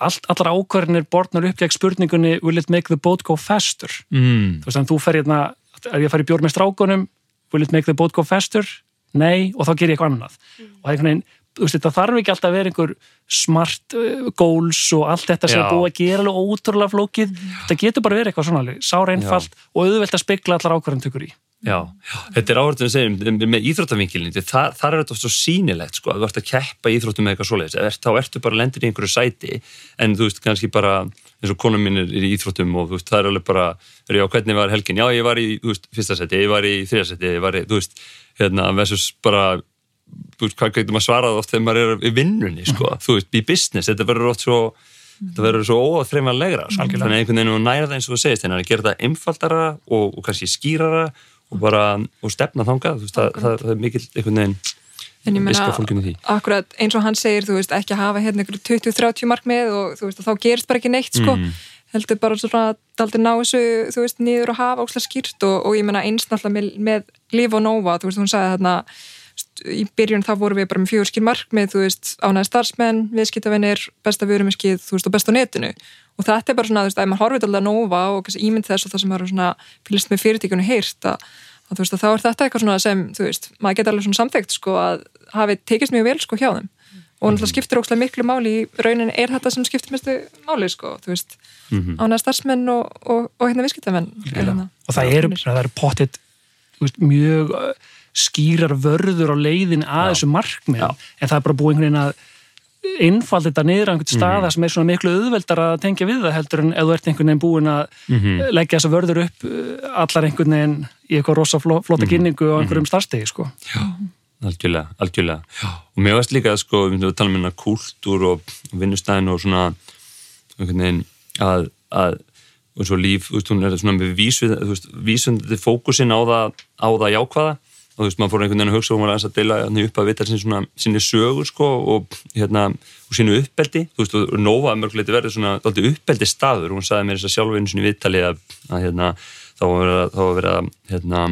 S3: all, allar ákvarðinir borðnar upp gegn spurningunni will it make the boat go faster
S1: mm.
S3: þú veist að þú fer hérna er ég að fara í bjórn með strákunum will it make the boat go faster? Nei og þá ger ég eitthvað annað mm. og það er einhvern veginn það þarf ekki alltaf að vera einhver smart uh, goals og allt þetta sem er búið að gera alveg ótrúlega flókið. Þetta getur bara verið eitthvað svona sára einfalt Já. og auðvelt að spekla allar ákvarðan tökur í.
S1: Já, þetta er áhverjum að segja með íþróttavinkilin, þar, þar er þetta svo sínilegt sko, að þú ert að keppa íþróttum með eitthvað svoleiðis, þá ertu bara lendir í einhverju sæti en þú veist kannski bara eins og konum minn er í íþróttum og veist það er alveg bara, já hvernig var helgin? Já ég var í, veist, fyrsta seti, ég var í þrjaseti, ég var í, þú veist, hérna versus bara hvað getur maður svarað oft þegar maður er í vinnunni sko, þú veist, í business, þetta verður oft svo þetta verður svo óþreifanlegra sko. þannig að einhvern veginn nærða eins og þú segist þannig að gera þetta einfaldara og, og kannski skýrara og bara, og stefna þangað. Veist, það, það, það er mikil einhvern veginn
S2: En ég menna, akkurat eins og hann segir, þú veist, ekki að hafa hérna einhverju 20-30 markmið og þú veist, þá gerist bara ekki neitt, sko, mm. heldur bara svona að daldi ná þessu, þú veist, nýður og hafa óslægt skýrt og, og ég menna eins náttúrulega með, með Líf og Nova, þú veist, hún sagði þarna í byrjun þá vorum við bara með fjögurskil markmið, þú veist, ánæði starfsmenn, viðskiptavinnir, besta vörumiskið, þú veist, og besta á netinu. Og þetta er bara svona, þú veist, að maður horfið alltaf nófa og kannski ímynd þess og það sem maður svona fylgst með fyrirtíkunni heyrt að, að þú veist, að þá er þetta eitthvað svona sem, þú veist, maður geta alveg svona samþygt sko að hafi tekist mjög vel sko hjá þeim. Og náttúrulega skiptir ókslega miklu máli í raunin er þetta sem skiptir mestu máli sko, þú veist, -hmm. ánæða starfsmenn og, og, og hérna viðskiptamenn.
S3: Og það eru, það eru pottit, veist, mjög skýrar vörður á leiðin að þessu markmið en það er bara búið einhvern veginn að einfald þetta niður á einhvern staða mm -hmm. sem er svona miklu auðveldar að tengja við það heldur en ef þú ert einhvern veginn búin að mm -hmm. leggja þessa vörður upp uh, allar einhvern veginn í eitthvað rosa flotta mm -hmm. kynningu á einhverjum starfstegi sko.
S1: Já, algjörlega, algjörlega Já. og mér veist líka að sko við talum um kúltúr og vinnustæðin og svona einhvern veginn að, að og svo líf, þú veist, hún er svona með vísund fókusin á það, á það jákvæða og þú veist, maður fór einhvern veginn að hugsa og maður aðeins að deila upp að vita svona, sínu sögur sko og hérna, og sínu uppbeldi þú veist, og Nova mörguleiti verður svona uppbeldi staður, hún sagði mér þess að sjálf einu sinni viðtali að, að hérna, þá var verið að hérna,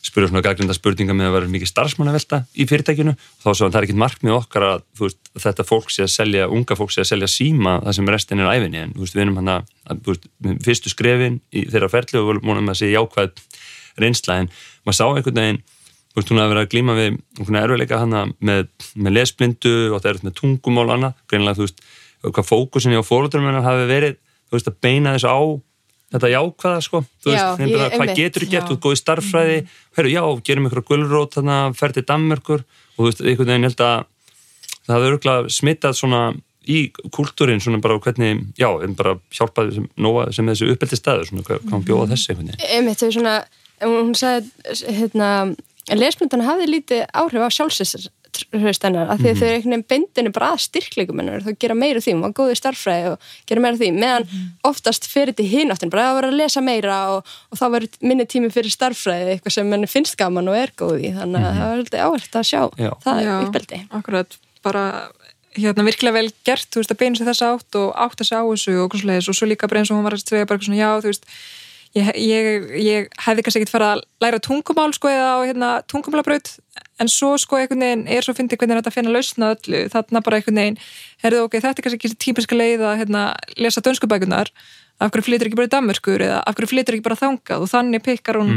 S1: spyrja svona gaggrinda spurninga með að vera mikið starfsmannavelta í fyrirtækinu. Þá svo að það er ekkit markmið okkar að veist, þetta fólk sé að selja, unga fólk sé að selja síma það sem restin er æfinni en veist, við erum hann að veist, fyrstu skrefin í þeirra ferli og vonum að sé jákvæð reynsla. En maður sá einhvern veginn þú veist hún að vera að glíma við erfiðleika hana með, með lesblindu og það er með tungumál og annað. Greinilega þú veist hvað fókusinni á fóröldurum hafi verið þú veist að beina þessu á þetta jákvæða sko. Þú
S4: Já,
S1: veist,
S4: ég-
S1: hvað getur þú gert,
S2: Já.
S1: þú ert góð í starffræði herru, já, gerum ykkur gulrót þannig að fer til Danmörkur og þú veist, einhvern veginn held að það hafði örgulega smittað svona í kúltúrin svona bara hvernig, já, bara hjálpaði sem, nóga sem þessi uppeldi staður svona hvað hvað bjóða þessi einhvern veginn.
S4: Einmitt, þau svona, hún sagði hérna, lesmyndan hafði lítið áhrif á sjálfsins hennar, af því að þau er einhvern veginn bendinu bara að styrkleikum hennar, þau gera meira því, hún var góð í starffræði og gera meira því, meðan oftast fyrir til hináttin, bara að vera að lesa meira og, og þá verður minni tími fyrir starffræði, eitthvað sem henni finnst gaman og er góð í, þannig að það var alltaf áhægt að sjá
S1: Já.
S4: það
S2: Já,
S4: uppeldi.
S2: akkurat, bara hérna virkilega vel gert, þú veist, að beina sér þessa átt og átt að segja á þessu og og svo líka bara eins og hún var að segja bara eitthvað svona, já, þú veist ég, ég, ég hefði kannski ekkert fara að læra tungumál sko eða á hérna tungumálabraut en svo sko einhvern veginn er svo fyndið hvernig þetta finna lausna öllu, þarna bara einhvern veginn herðu ok, þetta er kannski ekki típiska leið að hérna, lesa dönskubækunar af hverju flytur ekki bara í Danmörkur eða af hverju flytur ekki bara þangað? Og þannig pikkar hún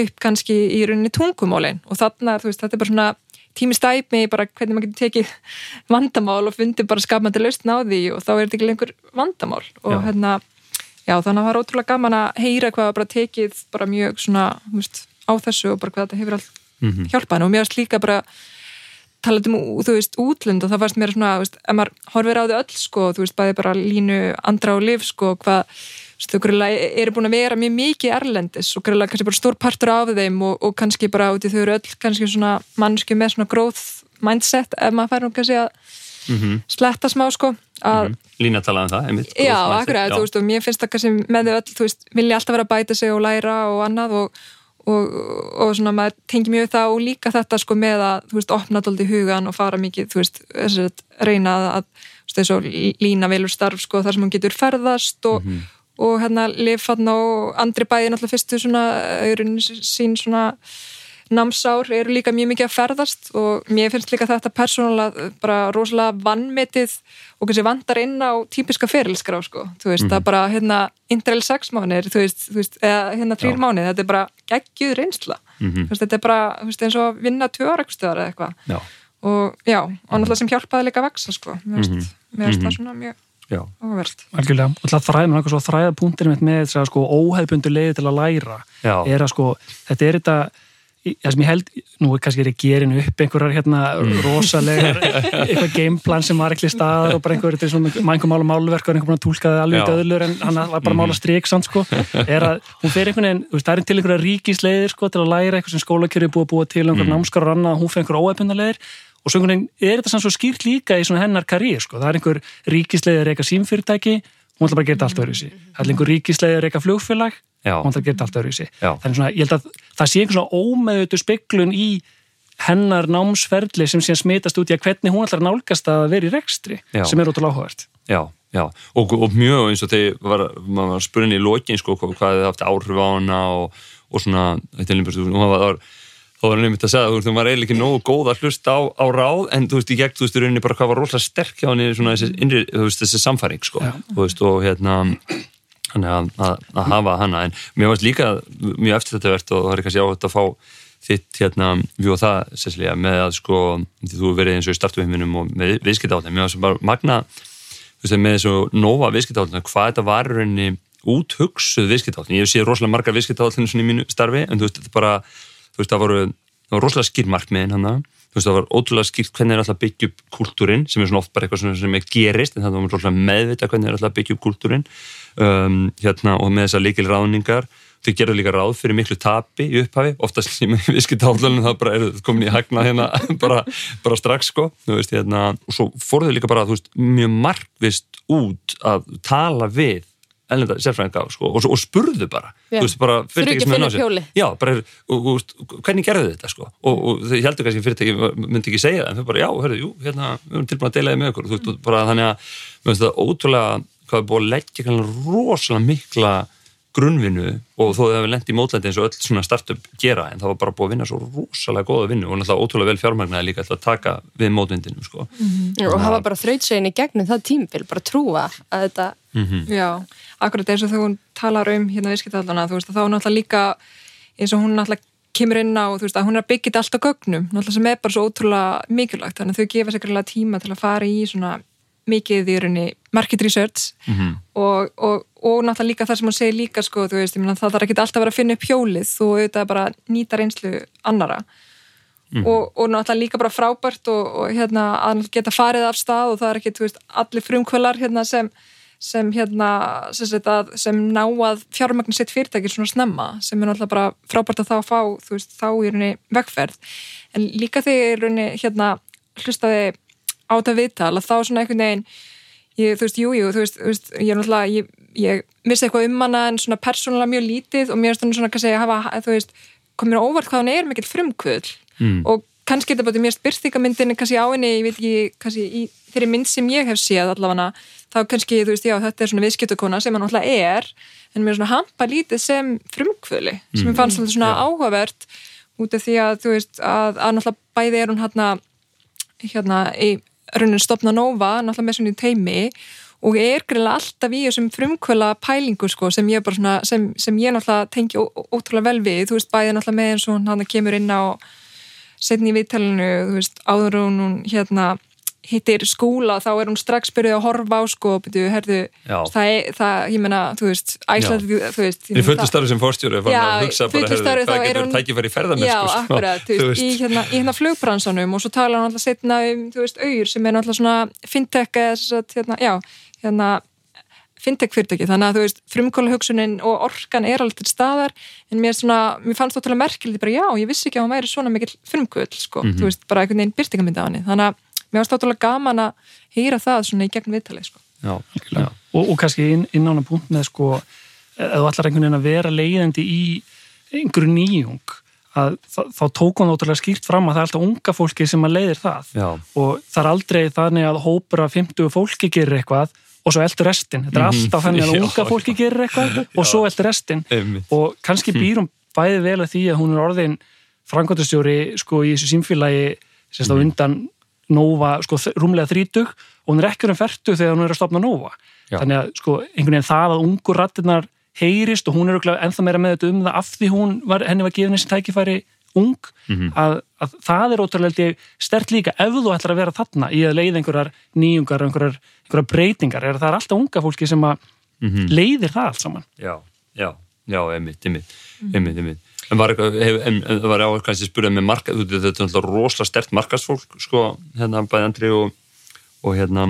S2: upp kannski í rauninni tungumálin. Og þarna, veist, þetta er bara svona tími stæmi bara hvernig maður getur tekið vandamál og fundið bara skapandi lausn á því. Og þá er þetta ekki lengur vandamál. Og
S1: Já.
S2: hérna, já þannig að það var ótrúlega gaman að heyra hvað bara tekið bara mjög svona, þú veist, á þessu og bara hvað þetta hefur allt
S1: Mhm.
S2: hjálpað henni og mér varst líka bara talað um, þú veist, útlönd og það varst mér svona, þú veist, ef maður horfir á þau öll sko, þú veist, bæði bara línu andra og lif sko, hvað þú veist, þau grunlega eru búin að vera mjög mikið erlendis og grunlega kannski bara stór partur af þeim og, og kannski bara út í þau eru öll kannski svona mannski með svona growth mindset ef maður fær nú kannski að
S1: Mhm.
S2: sletta smá sko að
S1: Lína talaði um það, einmitt
S2: Já, akkurat, þú veist, og mér finnst það kannski með þau öll, þú veist, vilja alltaf vera að bæta sig og læra og annað og, og, og svona maður tengi mjög það og líka þetta sko með að, þú veist, opna dóldi hugan og fara mikið, þú veist, þess að reyna að, þú veist, þess að lína velur starf sko þar sem hún getur ferðast og, og hérna lifann og andri bæði náttúrulega fyrstu svona, auðrun sín svona námsár eru líka mjög mikið að ferðast og mér finnst líka þetta persónulega bara rosalega vannmetið og kannski vandar inn á típiska ferilskrá sko, þú veist, það bara hérna interrail sex mánir, þú veist, þú veist eða hérna þrýr mánir, þetta er bara geggjuð reynsla,
S1: Mhm.
S2: þú veist, þetta er bara þú veist, eins og að vinna tjórakstöðar eða eitthvað.
S1: Já,
S2: og já, og náttúrulega sem hjálpaði líka að vaksa sko, mér finnst, mér finnst það svona mjög
S1: já,
S2: áverð
S3: Algjörlega, og það þræða mér eitthvað svo þræða punktir mitt með þess að sko óhefbundu leiði til að læra
S1: Já.
S3: er að sko, þetta er þetta það sem ég held, nú er kannski er ég gerin upp einhverjar hérna
S1: Mm.
S3: rosalegar eitthvað gameplan sem var ekki staðar og bara einhver, þetta er svona einhver mála málverk og einhver búin að túlka það alveg.
S1: Mhm.
S3: döðlur en hann var bara að mála strik samt sko, er að hún fer einhvern veginn, það er til einhverja ríkisleiðir sko til að læra eitthvað sem skólakjöru er búið að búa til einhver
S1: Mhm.
S3: mm. námskar og annað, hún fer einhver óhefbunda leiðir og svo einhvern veginn er þetta samt svo skýrt líka í hennar karriér sko, það er einhver ríkisleiðir eitthvað símfyrirtæki, hún ætla bara að gera þetta allt öðruvísi það er einhver ríkisleiðir eitthvað flugfélag
S1: Já.
S3: hún ætla að gera þetta allt öðruvísi
S1: Já.
S3: þannig svona, ég held að það sé einhver svona ómeðutu speklun í hennar námsferðli sem síðan smitast út í að hvernig hún ætlar að nálgast að vera í rekstri
S1: Já.
S3: sem er ótrúlega áhugavert
S1: já, já og, og mjög eins og þegar var, maður var spurning í lokin sko, hvað, þið haft áhrif á hana og, og svona, þetta er líka og það var þá var hann einmitt að segja, þú veist, hún var eiginlega ekki nógu góð að hlusta á, á ráð, en þú veist, í gegn, þú veist, í rauninni bara hvað var rosalega sterk hjá henni svona þessi, innri, þú veist, þessi samfæring, sko, þú veist, og hérna þannig að, að, að hafa hana, en mér varst líka mjög eftir þetta verðt og það er kannski áhugt að fá þitt, hérna, við og það, Cecilia, með að, sko, þú verið eins og í startuheiminum og með viðskiptáðin, mér varst bara magna, þú veist, með þessu Nova viðskiptáðin, hvað þetta var rauninni úthugsuð viðskiptáðin, ég hef séð rosalega margar viðskiptáðin svona í mínu starfi, en þú veist, þetta bara þú veist, það voru, það var rosalega skýr markmiðin hann þú veist, það var ótrúlega skýrt hvernig er alltaf upp kúltúrin, sem er svona oft bara eitthvað sem er gerist, en það var rosalega meðvita hvernig er alltaf upp kúltúrin um, hérna, og með þessar líkil ráðningar þau gerðu líka ráð fyrir miklu tapi í upphafi, oftast sem við skilta átlunum það bara er komin í hagna hérna bara, bara strax sko. Veist, hérna, og svo fóruðu líka bara, veist, mjög markvist út að tala við ellenda sérfræðinga sko, og, og spurðu bara, þú veist, bara fyrirtæki sem
S4: að
S1: er
S4: finna
S1: ná sér. hvernig gerðu þetta sko? Og, og þau heldur kannski fyrirtæki myndi ekki segja það en þau bara, já, hörðu, jú, hérna við erum tilbúin að deila þið með ykkur, þú veist, bara þannig að mér finnst það ótrúlega, hvað er búið að leggja rosalega mikla grunnvinnu og þó þau hefur lendt í mótlæti eins og öll svona startup gera en það var bara búið að vinna svo rosalega góða vinnu og náttúrulega ótrúlega vel fjármagnaði líka að taka við mótvindinum sko.
S4: mm -hmm. og hafa bara þrautsegin í gegnum það tímfél, bara trúa að þetta
S2: mm -hmm. Já, akkurat eins og þegar hún talar um hérna viðskiptallana, þú veist, þá er náttúrulega líka eins og hún náttúrulega kemur inn á, þú veist, að hún er að byggja þetta allt á gögnum, náttúrulega sem er bara svo ótrúlega mikilvægt, þannig að þau gefa sér mikið í rauninni market research mm -hmm. og, og, og náttúrulega líka það sem hún segir líka sko, veist, myna, það þarf ekki alltaf að vera að finna upp hjólið þú auðvitað bara nýta reynslu annara mm -hmm. og, og náttúrulega líka bara frábært og hérna að geta farið af stað og það er ekki, veist, allir frumkvölar hérna sem sem hérna sem, að, sem ná að fjármagnin sitt fyrirtækir svona snemma sem er náttúrulega bara frábært að þá fá veist, þá í rauninni vegferð en líka þegar í rauninni hérna hlustaði á þetta viðtal að þá svona einhvern veginn ég, þú veist, jújú, jú, þú veist, ég er náttúrulega ég, ég missi eitthvað um hana en svona persónulega mjög lítið og mér er svona kannski að hafa, þú veist, komir óvart hvað hann er mikill frumkvöld mm. og kannski er þetta bara mér spyrþykamyndin kannski á henni, ég veit ekki, kannski í þeirri mynd sem ég hef séð allavega þá kannski, þú veist, já, þetta er svona viðskiptukona sem hann náttúrulega er, en mér er svona hampa lítið sem frumkvöli, sem mm. ég fannst svona ja. áhugavert út af því að, þú veist, að, að náttúrulega bæði er hún hérna, hérna í raunin stopna Nova, náttúrulega með svona í teimi og er greiðlega alltaf í þessum frumkvöla pælingu sko sem ég, svona, sem, sem ég náttúrulega tengi ótrúlega vel við, þú veist, bæði náttúrulega með eins og hann kemur inn á setni í viðtælinu, þú veist, áður og hún hérna hittir skúla þá er hún strax byrjuð að horfa á sko og byrjuð, herðu, það er, það, ég menna, þú veist, æslandi, þú veist
S1: Í fullu starfi sem fórstjóri, fann að hugsa bara, herðu, hvað getur hún... tækifæri ferðamennsku
S2: Já, sko, akkurat, þú veist, í hérna, í hérna flugbransanum og svo tala hann alltaf setna um, þú veist, auður sem er alltaf svona fintech eða, hérna, já, hérna fintech fyrirtæki, þannig að þú veist frumkóla hugsunin og orkan er alltaf staðar en mér, svona, mér fannst það til að merkildi bara já, ég vissi ekki að hann væri svona mikil frumkvöld sko, mm -hmm. þú veist, bara einhvern veginn byrtingamynda á hann þannig að mér varst áttalega gaman að hýra það svona í gegn viðtalið sko.
S3: Já, já. Og, og kannski inn, inn á hana punkt með sko, eða þú ætlar einhvern veginn að vera leiðandi í einhverju nýjung að þá tók hann ótrúlega skýrt fram að það er alltaf unga fólki sem að leiðir það
S1: já.
S3: og það er aldrei þannig að hópur af 50 fólki gerir eitthvað og svo eldur restin, þetta er mhm. alltaf þannig að unga fólki gerir eitthvað og svo eldur restin og kannski býrum bæði vel að því að hún er orðin frangotastjóri sko í þessu símfélagi sérst á mhm. undan Nova sko rúmlega þrítug og hún er ekki um færtu þegar hún er að stopna Nova Já. þannig að sko einhvern veginn það að ungur rattinnar heyrist og hún er ennþá meira með þetta um það af því hún var, henni var gefin þessi tækifæri ung mm -hmm. að, að það er ótrúlega stert líka ef þú ætlar að vera þarna í að leiða einhverjar nýjungar einhverjar, einhverjar breytingar er það er alltaf unga fólki sem að mm -hmm. leiðir það allt saman
S1: Já, já, já, emitt, emitt, emitt, emitt En var var áherslu að spyrja með marka, þetta er náttúrulega rosalega stert markasfólk, sko, hérna bæði Andri og, og hérna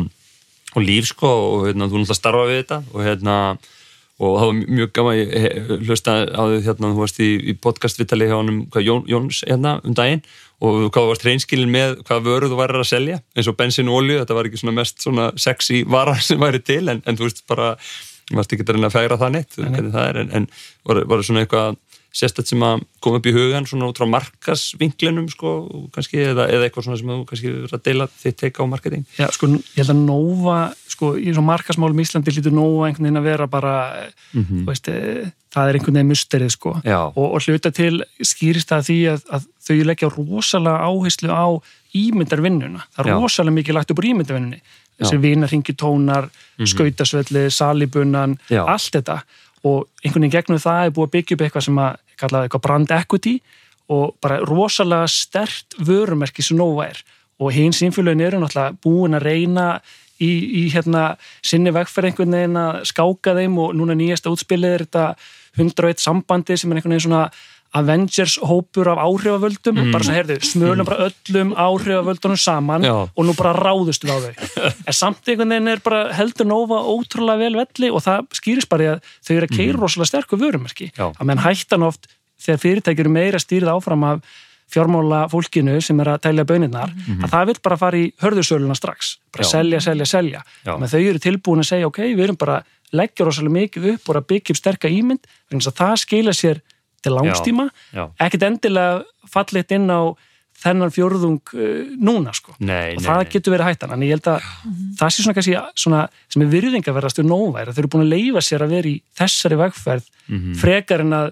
S1: og líf, sko, og hérna þú náttúrulega starfa við þetta og hérna og það var mjög gaman, ég hlusta á því hérna, þú varst í, í podcastvitali hjá honum, hvað Jón, Jóns, hérna, um daginn og hvað varst reynskilin með hvað vöru þú væri að selja, eins og bensin og olju, þetta var ekki svona mest svona sexy vara sem væri til, en, en þú veist bara, varst ekki að reyna að fegra það neitt, hvernig það er, en, en var, var svona eitthvað sérstætt sem að koma upp í hugan svona út frá markasvinklinum sko, kannski, eða, eða eitthvað svona sem þú kannski verður að deila þitt teika á marketing.
S3: Já, sko, ég held að Nova, sko, í svona markasmálum í Íslandi lítur Nova einhvern veginn að vera bara, mm -hmm. veist, e, það er einhvern veginn musterið, sko. Og, og hluta til skýrist það því að, að þau leggja rosalega áherslu á ímyndarvinnuna, það er Já. rosalega mikið lagt upp úr ímyndarvinnunni, þessi vinarhingitónar mm -hmm. skautasvelli, salibunan allt þetta og einhvern veginn gegnum það er búið að byggja upp eitthvað sem að kalla eitthvað brand equity og bara rosalega stert vörumerki sem Nova er. Og hins innfélagin eru náttúrulega búin að reyna í, í hérna sinni vegferð einhvern veginn að skáka þeim og núna nýjasta útspilið er þetta 101 sambandi sem er einhvern veginn svona Avengers hópur af áhrifavöldum mm. bara svo heyrðu, smölum bara öllum áhrifavöldunum saman Já. og nú bara ráðustu á þau en samt einhvern veginn er bara heldur Nova ótrúlega vel velli og það skýris bara í að þau eru að keira mm. rosalega sterku vörumerki að menn hættan oft þegar fyrirtækir eru meira stýrið áfram af fjármála fólkinu sem er að tælja böninnar mm -hmm. að það vil bara fara í hörðursöluna strax bara Já. selja, selja, selja menn þau eru tilbúin að segja ok, við erum bara leggja rosalega mikið upp og byggja upp sterka ímynd þannig að það skila sér til langstíma, ekkert endilega fallit inn á þennan fjórðung uh, núna sko
S1: Nei,
S3: og
S1: nei,
S3: það
S1: nei.
S3: getur verið hættan en ég held að það sé svona kannski svona, sem er virðingaverðast við nóværi þau eru búin að leifa sér að vera í þessari vegferð
S1: Mhm.
S3: frekar en að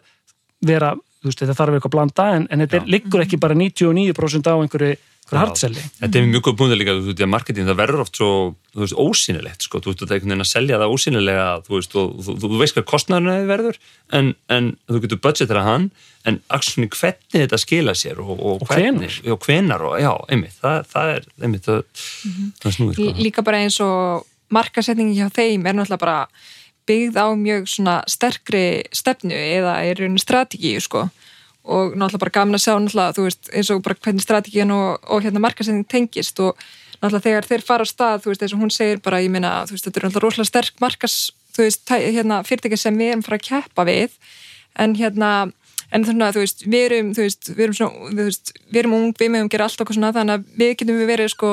S3: vera, þú veist, þetta þarf eitthvað að blanda en, en þetta er, liggur ekki bara 99% á einhverju, hardselli
S1: Þetta er mjög góð búin líka, þú veist, að marketing það verður oft svo, þú veist, ósýnilegt sko, þú veist, þetta er einhvern veginn að selja það ósýnilega þú veist, og þú, þú, veist hvað kostnæðurinn verður en, en þú getur budgetera hann en actually hvernig þetta skila sér og, og,
S3: Og hvenær.
S1: og hvenar og já, einmitt, það, það er einmitt, það, það er snúið sko.
S2: L- líka bara eins og markasetningi hjá þeim er náttúrulega bara byggð á mjög svona sterkri stefnu eða er rauninni strategíu sko. Og náttúrulega bara gaman að sjá náttúrulega þú veist eins og bara hvernig strategíun og, og hérna markasetning tengist og náttúrulega þegar þeir fara á stað þú veist eins og hún segir bara ég meina þú veist þetta er náttúrulega rosalega sterk markas þú veist hérna fyrirtæki sem við erum fara að keppa við. En hérna en þannig að þú veist, við erum, þú veist, við erum svona, þú veist, við erum ung, við meðum gera allt okkur svona, þannig að við getum við verið sko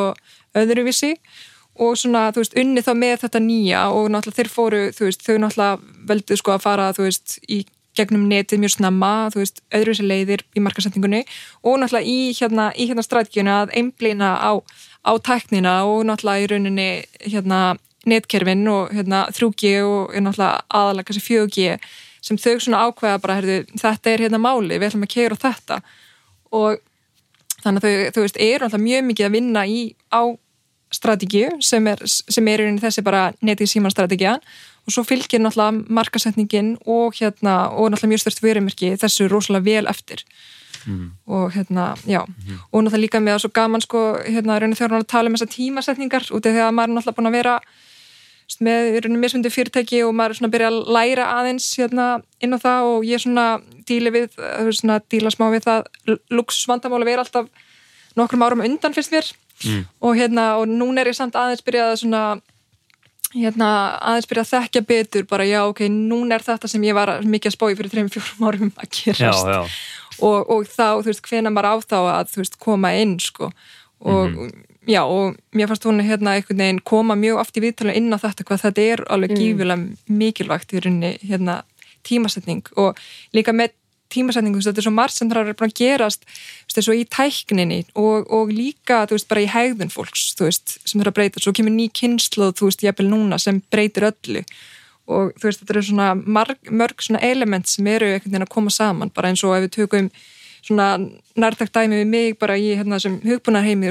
S2: öðruvísi. og svona, þú veist, unni þá með þetta nýja og náttúrulega þeir fóru, þú veist, þau náttúrulega veldu sko að fara, þú veist, í gegnum netið mjög snemma, þú veist, öðruvísi leiðir í markasetningunni og náttúrulega í hérna, í hérna strategíuna að einblina á, á tæknina og náttúrulega í rauninni hérna netkerfin og hérna 3G og náttúrulega aðalega kannski 4G sem þau svona ákveða bara, herðu, þetta er hérna máli, við ætlum að keira á þetta. Og þannig að þau, þú veist, eru alltaf mjög mikið að vinna í á strategíu sem er, sem er þessi bara netið síman strategían og svo fylgir náttúrulega markasetningin og hérna, og náttúrulega mjög störst fyrirmerki þessu rosalega vel eftir. Og hérna, já. Og náttúrulega líka með að svo gaman sko hérna, þegar hún er að tala um þessar tímasetningar út af því að maður er náttúrulega búin að vera með mismundi fyrirtæki og maður er svona að byrja að læra aðeins hérna, inn á það og ég svona díli við, svona díla smá við það. Luxusvandamáli vera alltaf nokkrum árum undan fyrst mér mm. og hérna, og núna er ég samt aðeins byrjað að svona hérna, aðeins byrjað að þekkja betur bara já, ok, núna er þetta sem ég var mikið að spói fyrir 3-4 árum að
S1: Já,
S2: gerast.
S1: Já,
S2: og, og þá, þú veist, hvena maður á þá að, þú veist, koma inn, sko. Og já, og mér fannst hún hérna einhvern veginn koma mjög oft í viðtalinu inn á þetta hvað þetta er alveg gífilega mikilvægt í rauninni, hérna, tímasetning. Og líka með tímasetningu, þetta er svo margt sem búin að gerast, veist, í tækninni og, og líka, veist, bara í hegðun fólks, veist, sem þurfa að breyta. Svo kemur ný jafnvel núna sem breytir öllu. Og þetta eru svona marg, mörg svona element sem eru að koma saman, bara eins og ef við tökum svona nærtakt dæmi við mig bara í hérna sem hugbúnarheimi,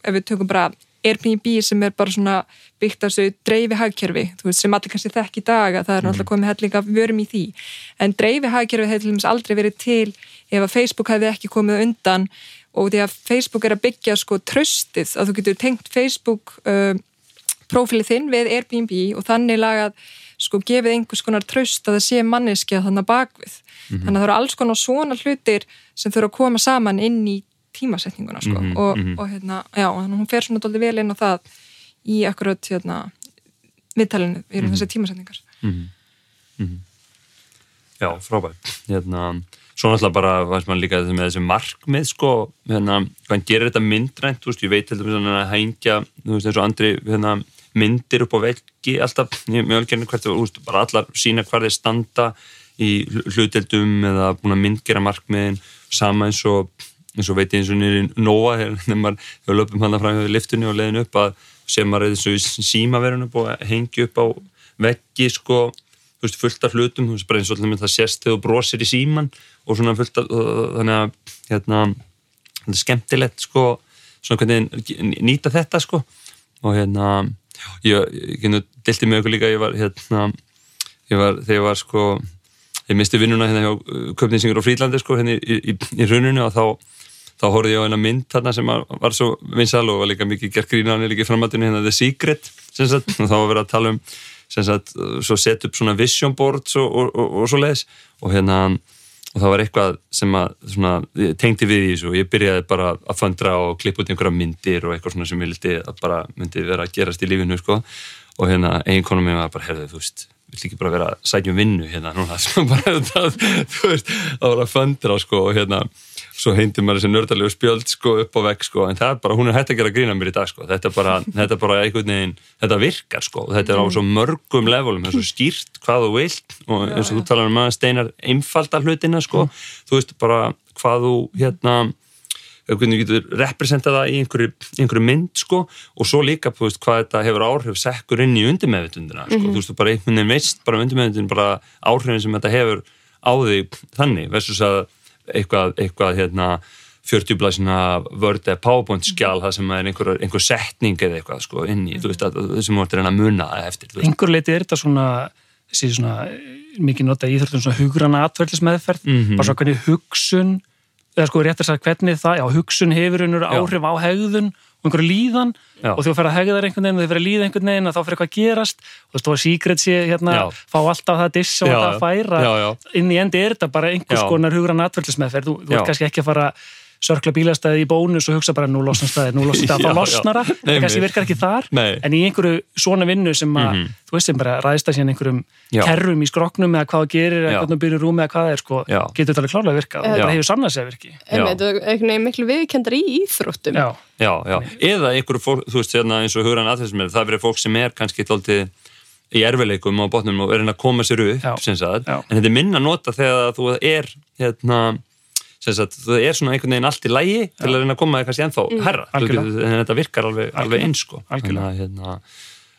S2: ef við tökum bara Airbnb sem er bara svona byggt á þessu dreifi hagkerfi, þú veist, sem allir kannski þekk í dag að það er náttúrulega komið hellinga vörum í því. En dreifi hagkerfi hefði til dæmis aldrei verið til ef að Facebook hefði ekki komið undan. Og því að Facebook er að byggja sko tröstið að þú getur tengt Facebook uh, prófílið þinn við Airbnb og þannig lagað sko gefið einhvers konar tröst að það sé manneskja þannig bakvið. Þannig að það eru alls konar svona hlutir sem þurfa að koma saman inn í tímasetninguna sko. Og, og hérna, já, hún fer svona doldið vel inn á það í akkurat hérna viðtalinu í mm þessi tímasetningar.
S1: já, frábært. Hérna, svo náttúrulega bara veist maður líka með þessi markmið sko, hérna, hvað gerir þetta myndrænt veist, ég veit heldur með að hengja veist, eins og andri hérna, myndir upp á veggi alltaf, mjög algjörni hvert veist, bara allar sína hvar þeir standa í hluteldum eða búin að myndgera markmiðin sama eins og eins og veit ég eins og nýri Nóa þegar maður löpum hann fram hjá liftunni og leiðin upp að sem maður eins og í símaverðinu búið að hengja upp á veggi sko, veist, fullt af hlutum þú veist, bara eins og alltaf það sést þegar þú brosir í síman og svona fullt af þannig að, hérna þetta er skemmtilegt sko svona hvernig nýta þetta sko. Og hérna ég, ég, ég delti með ykkur líka ég var hérna ég var, þegar ég var sko ég misti vinnuna hérna hjá Köpninsingur og Frílandi sko hérna í, í, í runinu og þá þá horfði ég á eina mynd þarna sem var svo vinsal og var líka mikið gert grínaðan líka í framhaldinu hérna The Secret sagt, og þá var verið að tala um sagt, svo set upp svona vision boards og, og, og, og svo leiðis og hérna og það var eitthvað sem að svona, tengdi við í þessu og ég byrjaði bara að fundra og klippa út einhverja myndir og eitthvað svona sem ég vildi að bara myndi vera að gerast í lífinu sko. Og hérna eiginkonum mér var bara, herðu þú veist vill ekki bara vera að sætja um vinnu hérna núna? Bara það, þú veist, að vera að fundra sko og hérna svo heindi maður þessi nördalegu spjöld sko upp á vegg sko. En það er bara, hún er hægt að gera grína mér í dag sko. Þetta er bara, þetta er bara einhvern veginn þetta virkar sko. Þetta er á svo mörgum levelum, það er svo skýrt hvað þú vilt og eins og þú talar um að steinar einfalda hlutina sko, þú veist bara hvað þú hérna hvernig þú getur representað það í einhverju, einhverju mynd sko. Og svo líka veist hvað þetta hefur áhrif sekkur inn í undirmeðvitundina sko, þú veist þú bara einhvern veginn veist bara undirmeðvitundin bara áhrifin sem þetta hefur á þig þannig versus að eitthvað, eitthvað hérna 40 blæsina Word eða PowerPoint skjál það sem er einhver, einhver setning eða eitthvað sko inn í, þú veist að þessum vortir hann að munna eftir.
S3: Einhver leiti er þetta svona þessi svona mikið nota íþróttum svona hugrana atverðlismeðferð mm -hmm. bara svona hvernig hugsun eða sko réttir að hvernig það, já hugsun hefur einhver áhrif á hegðun einhverju líðan já. og þú fyrir að hegða þér einhvern veginn og þú fyrir að líða einhvern veginn og þá fyrir eitthvað að gerast. Og þú er síkret sér hérna, já. fá alltaf það diss og það færa. Já, inn í endi er þetta bara einhvers konar hugran atverðlismeðferð, þú, þú er kannski ekki að fara sörkla bílastæði í bónus og hugsa bara nú losnar staði, nú losnar staði, þá losnar það það kannski virkar ekki þar, Nei. en í einhverju svona vinnu sem að, mm -hmm. þú veist sem bara ræðist að síðan einhverjum já. kerrum í skroknum eða hvað það gerir, eða hvernig það byrjur rúmi eða hvað það er sko, já. getur þetta alveg klárlega að virka og bara hefur samnað sér að virki.
S4: Þetta er miklu viðkendar í íþróttum.
S1: Já, já, já, eða einhverju fólk, þú veist, hérna, eins og hugran aðeinsmið, það verður fólk sem er kannski tóltið í erfileikum á botnum og er að koma sér upp, en þetta er minna nota þegar þú er hérna það er svona einhvern veginn allt í lægi til að reyna að koma það kannski ennþá mm. herra en þetta virkar alveg, alveg eins sko. hérna,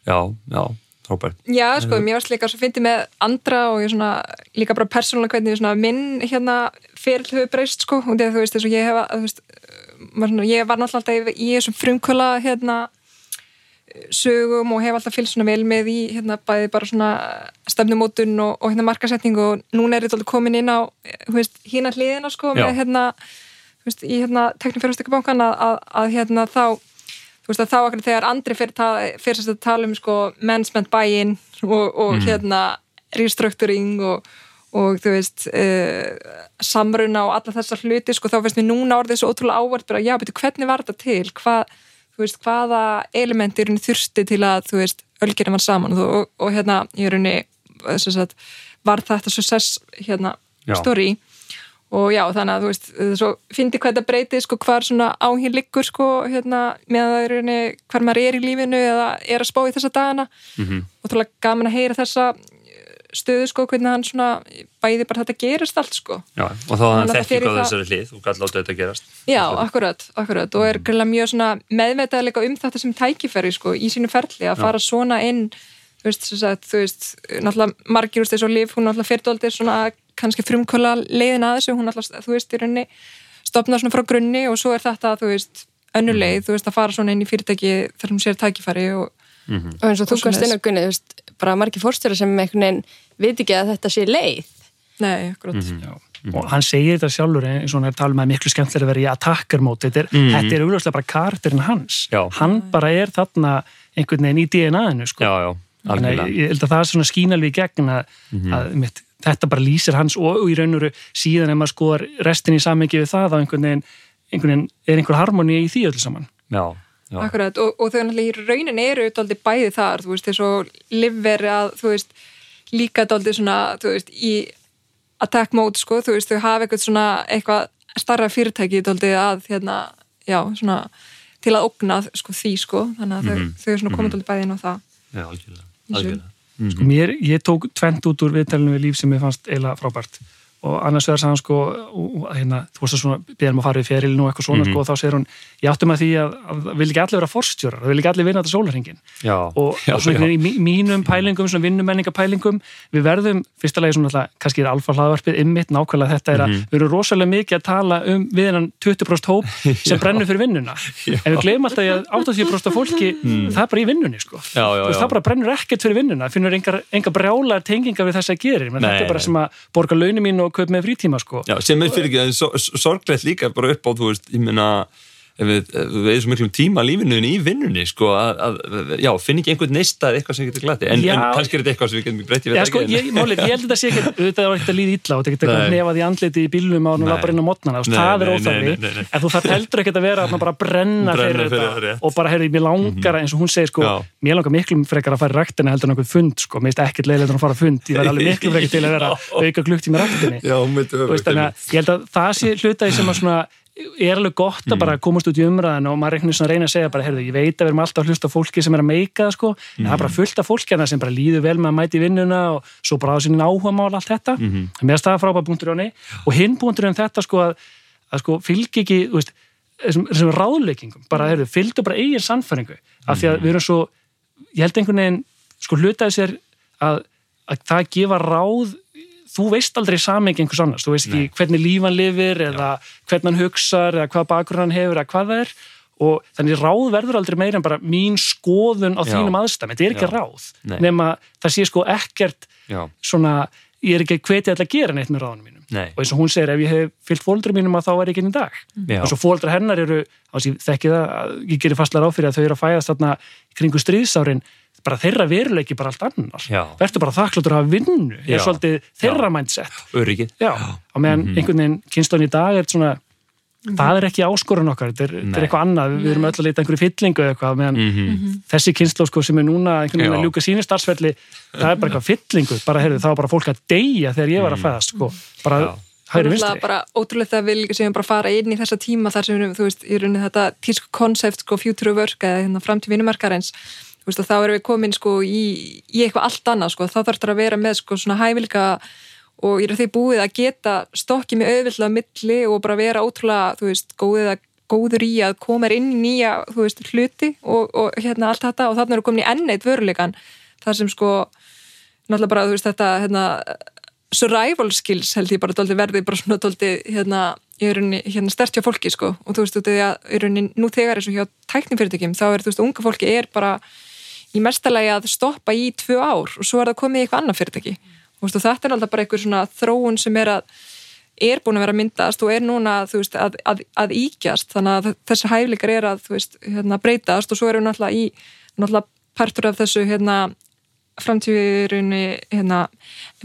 S1: já, já Róbert.
S2: Já, sko, mér varst líka svo fyndið með andra og ég svona líka bara persónulega hvernig svona minn hérna fyrir höfu breyst, sko, og því að þú veist þess að ég hefa, þú veist, svona, ég var náttúrulega alltaf í þessum frumkvöla hérna sögum og hef alltaf fylgst svona vel með í hérna bæði bara svona stefnumótun og, og hérna markasetning og núna er þetta alltaf komin inn á hérna hliðina sko Já. með hérna veist, í hérna teknifjörðustökkubankan að, að, að hérna þá þú veist að þá okkur þegar andri fyrir fyrst að tala um sko management buy-in og, og mm. hérna restructuring og, og þú veist uh, samruna og alla þessar hluti sko þá finnst mér núna orðið svo ótrúlega ávart bara já betur hvernig var þetta til hvað þú veist, hvaða elementir þurfti til að, þú veist, ölgerinn var saman. Og, og, og hérna, ég er unni sagt, var þetta success hérna, story. Og já, þannig að, þú veist, svo fyndi hvað þetta breytið, sko, hvar svona áhín liggur, sko, hérna, með það er unni hvar maður er í lífinu eða er að spá í þessa dagana. Mm -hmm. og þú veist, gaman að heyra þessa stöðu sko, hvernig hann svona bæði bara þetta gerist allt sko
S1: Já, og þá hann þekki á þessari hlið og gæti láta þetta gerast
S2: Já, akkurat, akkurat og er greinlega mjög svona meðvitaðleika um þetta sem tækifæri sko í sínu ferli að fara Já. svona inn þú veist, sagt, þú veist, náttúrulega margir úr þessu líf, hún náttúrulega fyrirtóldir svona kannski frumkvöla leiðin að þessu hún náttúrulega, þú veist, í rauninni stopna svona frá grunni og svo er þetta, þú veist önnuleið, mm. þú veist, að fara svona inn í fyrirtæki þar sem sér tækifæri og,
S4: mm -hmm. og eins og þú kannst inn á gunni, þú veist bara margir fórstjóra sem einhvern veginn veit ekki að þetta sé leið
S2: Nei, akkurat mm -hmm.
S3: mm -hmm. og hann segir þetta sjálfur eins og hann er talað með miklu skemmtilega að vera í attacker-mót þetta er, mm -hmm. er augljóslega bara kartirinn hans já. hann bara er þarna einhvern veginn í DNA-inu sko. ég held að það er svona skínalvi í gegn að, mhm. að mitt, þetta bara lýsir hans og, og í raun og veru síðan ef maður skoðar restin í samengi við það þá einhvern veginn, einhvern veginn er einhver harmoni í því öllu saman
S2: Já. Akkurat og, og þau náttúrulega í raunin eru aldrei bæði þar, þú veist, þess að livver að, þú veist, líka aldrei svona, þú veist, í attack mode, sko, þú veist, þau hafa eitthvað svona eitthvað starra fyrirtæki aldrei að, hérna, já, svona til að okna, sko, því, sko þannig að mm -hmm. þau, þau er svona komið aldrei bæði inn á það
S1: Já, algjörlega, algjörlega.
S3: Mm -hmm. Sko, mér, ég tók tvent út úr viðtælunum við líf sem ég fannst eiginlega frábært og annars sagði hann sko hérna, þú veist að svona beðum að fara í ferilinu og eitthvað svona mm -hmm. sko og þá segir hún ég áttum að því að það vil ekki allir vera forstjórar það vil ekki allir vinna þetta sólarhingin og, já, og svona já. í mínum pælingum svona vinnumenningapælingum við verðum fyrsta lagi svona alltaf, kannski er alfa hlaðvarpið ymmit nákvæmlega þetta er að mm -hmm. við erum rosalega mikið að tala um við hennan 20% hóp sem brennur fyrir vinnuna. En við glemum alltaf að 80% af fólki mm. það er bara í vinnunni sko. Já, það bara brennur ekkert fyrir vinnuna finnur enga, enga og kaup með frítíma sko.
S1: Já, sem er fyrir ekki, það er sorglegt líka bara upp á, þú veist, ég minna við erum svo miklum tíma lífinu í vinnunni, sko, að, að já, finn ekki einhvern neista eitthvað sem getur glæti en, en kannski er þetta eitthvað sem við getum breytið
S3: Já, sko, ég, málið, ég held að þetta sé ekki þetta var ekkert að líða illa og þetta getur eitthvað nefað í andliti í bílum á og lappar inn á mótnana, það er óþarfi. en þú þarf heldur ekkert að vera að bara brenna fyrir þetta. og bara, heyrðu, mér langar mhm. eins og hún segir, sko, mér langar miklu frekar að fara í rættina heldur en einhvern fund, sko, að að að að svona er alveg gott að mm. bara komast út í umræðan og maður reyna að segja bara, heyrðu, ég veit að við erum alltaf að hlusta fólki sem er að meika það sko, mm. en það er bara fullt af fólki sem bara líður vel með að mæti vinnuna og svo bara á sínin áhuga mál allt þetta. Mm -hmm. á henni og hinn búndur en þetta sko að, að sko fylg ekki, þú veist þessum, þessum ráðleikingum, bara, heyrðu, fylgdu bara eigin sannfæringu, af því að við erum svo ég held einhvern veginn, sko hlutaði sér að, að það gefa ráð þú veist aldrei sameign einhvers annars, þú veist ekki
S1: Nei.
S3: hvernig lífan lifir eða hvernig hann hugsar eða hvað bakur hann hefur eða hvað það er. Og þannig ráð verður aldrei meira en bara mín skoðun á
S1: Já.
S3: þínum aðstæðum, þetta er ekki
S1: Já.
S3: ráð
S1: Nei.
S3: nema það sé sko ekkert
S1: Já,
S3: svona, ég er ekki hvetið alltaf að gera neitt með ráðunum mínum.
S1: Nei,
S3: og eins og hún segir ef ég hef fyllt fóldra mínum að þá er ekki inn í dag.
S1: Já,
S3: og svo fóldra hennar eru, þess að ég þekki það að ég gerir fastlega ráð fyrir að þau eru að fæðast þarna kringu stríðsárin bara þeirra veruleiki bara allt annar
S1: Já.
S3: verður bara þakkláttur að hafa vinnu er svolítið þeirra mindset.
S1: Öryggið.
S3: já, og meðan
S1: Mhm.
S3: einhvern veginn kynslan í dag er svona það er ekki áskorun okkar, þetta er, er eitthvað annað. Við erum öll að leita einhverju fyllingu eða eitthvað meðan
S1: Mm
S3: þessi kynsla sko, sem er núna einhvern veginn að ljúka sínu starfsferli það er bara eitthvað fyllingu, bara heyrðu, þá var bara fólk að deyja þegar ég var að fæðast sko. bara
S1: Mm. Já.
S2: Það er
S3: vinstri.
S2: bara ótrúlega að við séum bara fara inn í þessa tíma þar sem við erum, þú veist, í rauninni þetta tísku konsept, sko, future of work eða hérna framtíð vinnumarkarins, veist, þá erum við komin, sko, í, í eitthvað allt annað, sko, þá þarf það að vera með, sko, svona hæfilika og ég er því búið að geta stokkið með auðvitað milli og bara vera ótrúlega, þú veist, góðið að góður í að koma inn í nýja, þú veist, hluti og, og hérna allt þetta. Og þannig erum við komin í enn eitt vöruleikan þar sem sko náttúrulega bara, þú veist, þetta hérna, survival skills held ég bara dóldi verði bara svona dóldi hérna, í rauninni, hérna stert hjá fólki sko. Og þú veist, af því að í rauninni nú þegar eins og hjá tæknifyrirtækjum, þá er þú veist, unga fólki er bara í mestalagi að stoppa í tvö ár og svo er það komið í eitthvað annað fyrirtæki. Og, þetta er alltaf bara eitthvað svona þróun sem er að er búin að vera myndast og er núna veist, að, að, að íkjast þannig að þessi hæflikar er að veist, hérna, breytast og svo erum við náttúrulega í náttúrulega partur af þessu hérna, framtíðurunni hérna,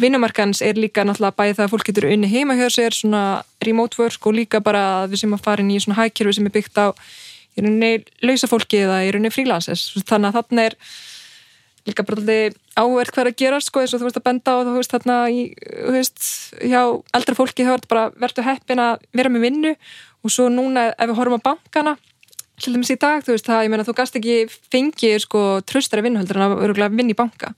S2: vinnumarkans er líka náttúrulega bæði það að fólk getur unni heima hjá sér svona remote work og líka bara við sem að fara inn í svona hækjörfi sem er byggt á í rauninni lausa fólki eða í rauninni frílanses þannig að þarna er líka bara alltaf áverð hvað er að gera sko eins og þú veist að benda á þú veist þarna í, þú veist, hjá eldra fólki þá er þetta bara verður heppin að vera með vinnu. Og svo núna ef við horfum á bankana til dæmis í dag, þú veist það, ég meina þú gast ekki fengið sko tröstari vinnuhöldur en að örgulega vinna í banka.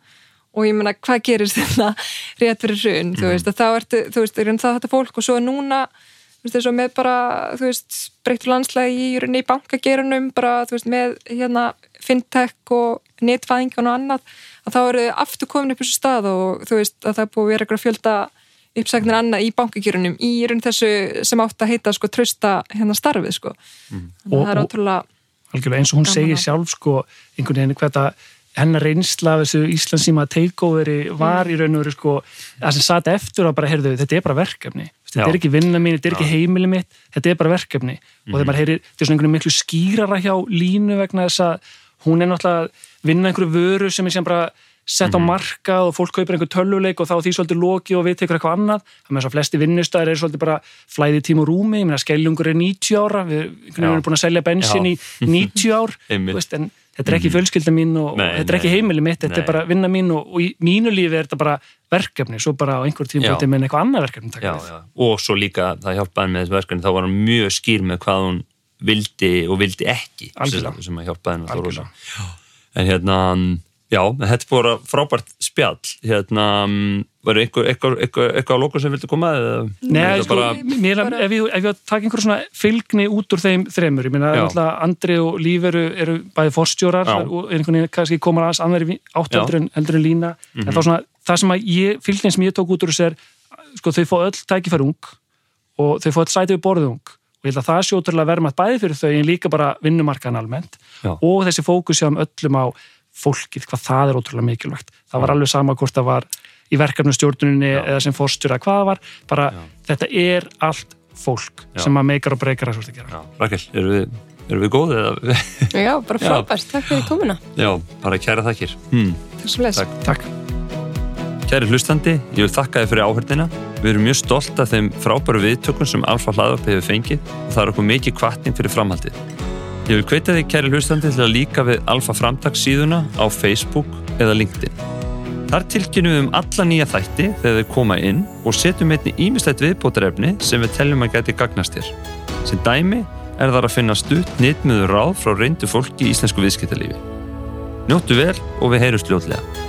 S2: Og ég meina hvað gerist þetta rétt fyrir hrun, þú veist, að þá ertu þú veist, er það þetta fólk og svo núna eins og með bara, þú veist breyttur landslega í rauninni í bankagerunum bara, þú veist, með hérna fintech og netfæðingan og annað að þá eru aftur komin upp þessu stað og þú veist, að það er búið að vera eitthvað fjölda uppsagnir annað í bankagerunum í raun þessu sem átt að heita sko trösta hérna starfið sko. Að
S3: Og-
S2: það er ótrúlega
S3: algjörlega eins og hún segir sjálf sko einhvern veginn þetta hennar reynsla af þessu Íslandsíma takeoveri var í raun og veru sko það sem satt eftir að bara heyrðu þetta er bara verkefni. Þetta er ekki vinna mín, þetta er ekki heimili mitt þetta er bara verkefni. Og þegar maður heyrir þetta er svona einhvern veginn miklu skýrara hjá línu vegna þess að hún er náttúrulega að vinna einhverju vöru sem er sem bara sett á markað og fólk kaupir einhver tölvuleik og þá því svolítið loki og við tekur eitthvað annað. Þess að flesti vinnustæðir er svolítið bara flæði tíma og rúmi, ég meina skelljungur er 90 ára. Við erum búin að selja bensin í 90 ár. Veist, en þetta er ekki fjölskylda mín og,
S1: Nei,
S3: og þetta er ekki heimili mitt, þetta
S1: Nei.
S3: er bara vinna mín og, og í mínu lífi er þetta bara verkefni svo bara á einhver tíma búin með eitthvað annað verkefni
S1: já, já. og svo líka það hjálpaði með þessu verkefni þá var hann mjög skýr með hvað hún vildi og vildi ekki
S3: Algjörlega.
S1: sem, að hjálpaði
S3: Algjörlega.
S1: en hérna já, þetta er bara frábært spjall hérna, var eitthvað eitthvað, á lóku sem vildi koma eða
S3: Nei, sko,
S1: bara,
S3: mér, ef ég, ef ég taka einhver svona fylgni út úr þeim þremur, ég alltaf Andri og Líf eru, eru bæði forstjórar
S1: Já.
S3: og einhvern veginn kannski komar aðeins annar áttu.
S1: Mhm.
S3: heldur en, heldur en Lína en þá svona, það sem að ég, fylgnin sem ég tók út úr þessu er, sko, þau fá öll tækifæri ung og þau fá öll sæti við borðið ung og ég held að það sé ótrúlega verðmætt bæði fyrir þau en líka bara vinnumarkaðan almennt
S1: Já.
S3: og þessi fókus hjá um öllum á fólkið, hvað það er ótrúlega mikilvægt það var alveg sama hvort það var í verkefnastjórnuninni eða sem fórstjóra hvað það var, bara þetta er allt fólk
S1: Já.
S3: sem að meikar og breykar að svo að gera
S1: já, Rakel, eru við, eru við góðið eða
S4: Já, bara
S1: Já.
S4: frábært, takk fyrir komuna
S1: já, bara kæra þakkir hmm.
S2: þessum leys
S1: Takk.
S3: Takk.
S1: Kæri hlustandi, ég vil þakka þið fyrir áhörðina. Við erum mjög stolt af þeim frábæru viðtökum sem Alfa hlaðvarp hefur fengið og það er okkur mikið kvartning fyrir framhaldið. Ég vil hvetja þið, kæri hlustandi, til að líka við Alfa framtagssíðuna á Facebook eða LinkedIn. Þar tilkynum við um alla nýja þætti þegar þau koma inn og setjum einni ímislegt viðbótarefni sem við teljum að geti gagnast þér. Sem dæmi er þar að finna stutt nýttmiður ráð frá reyndu fólki í íslensku viðskiptalífi. Njóttu vel og við heyrjumst ljótlega.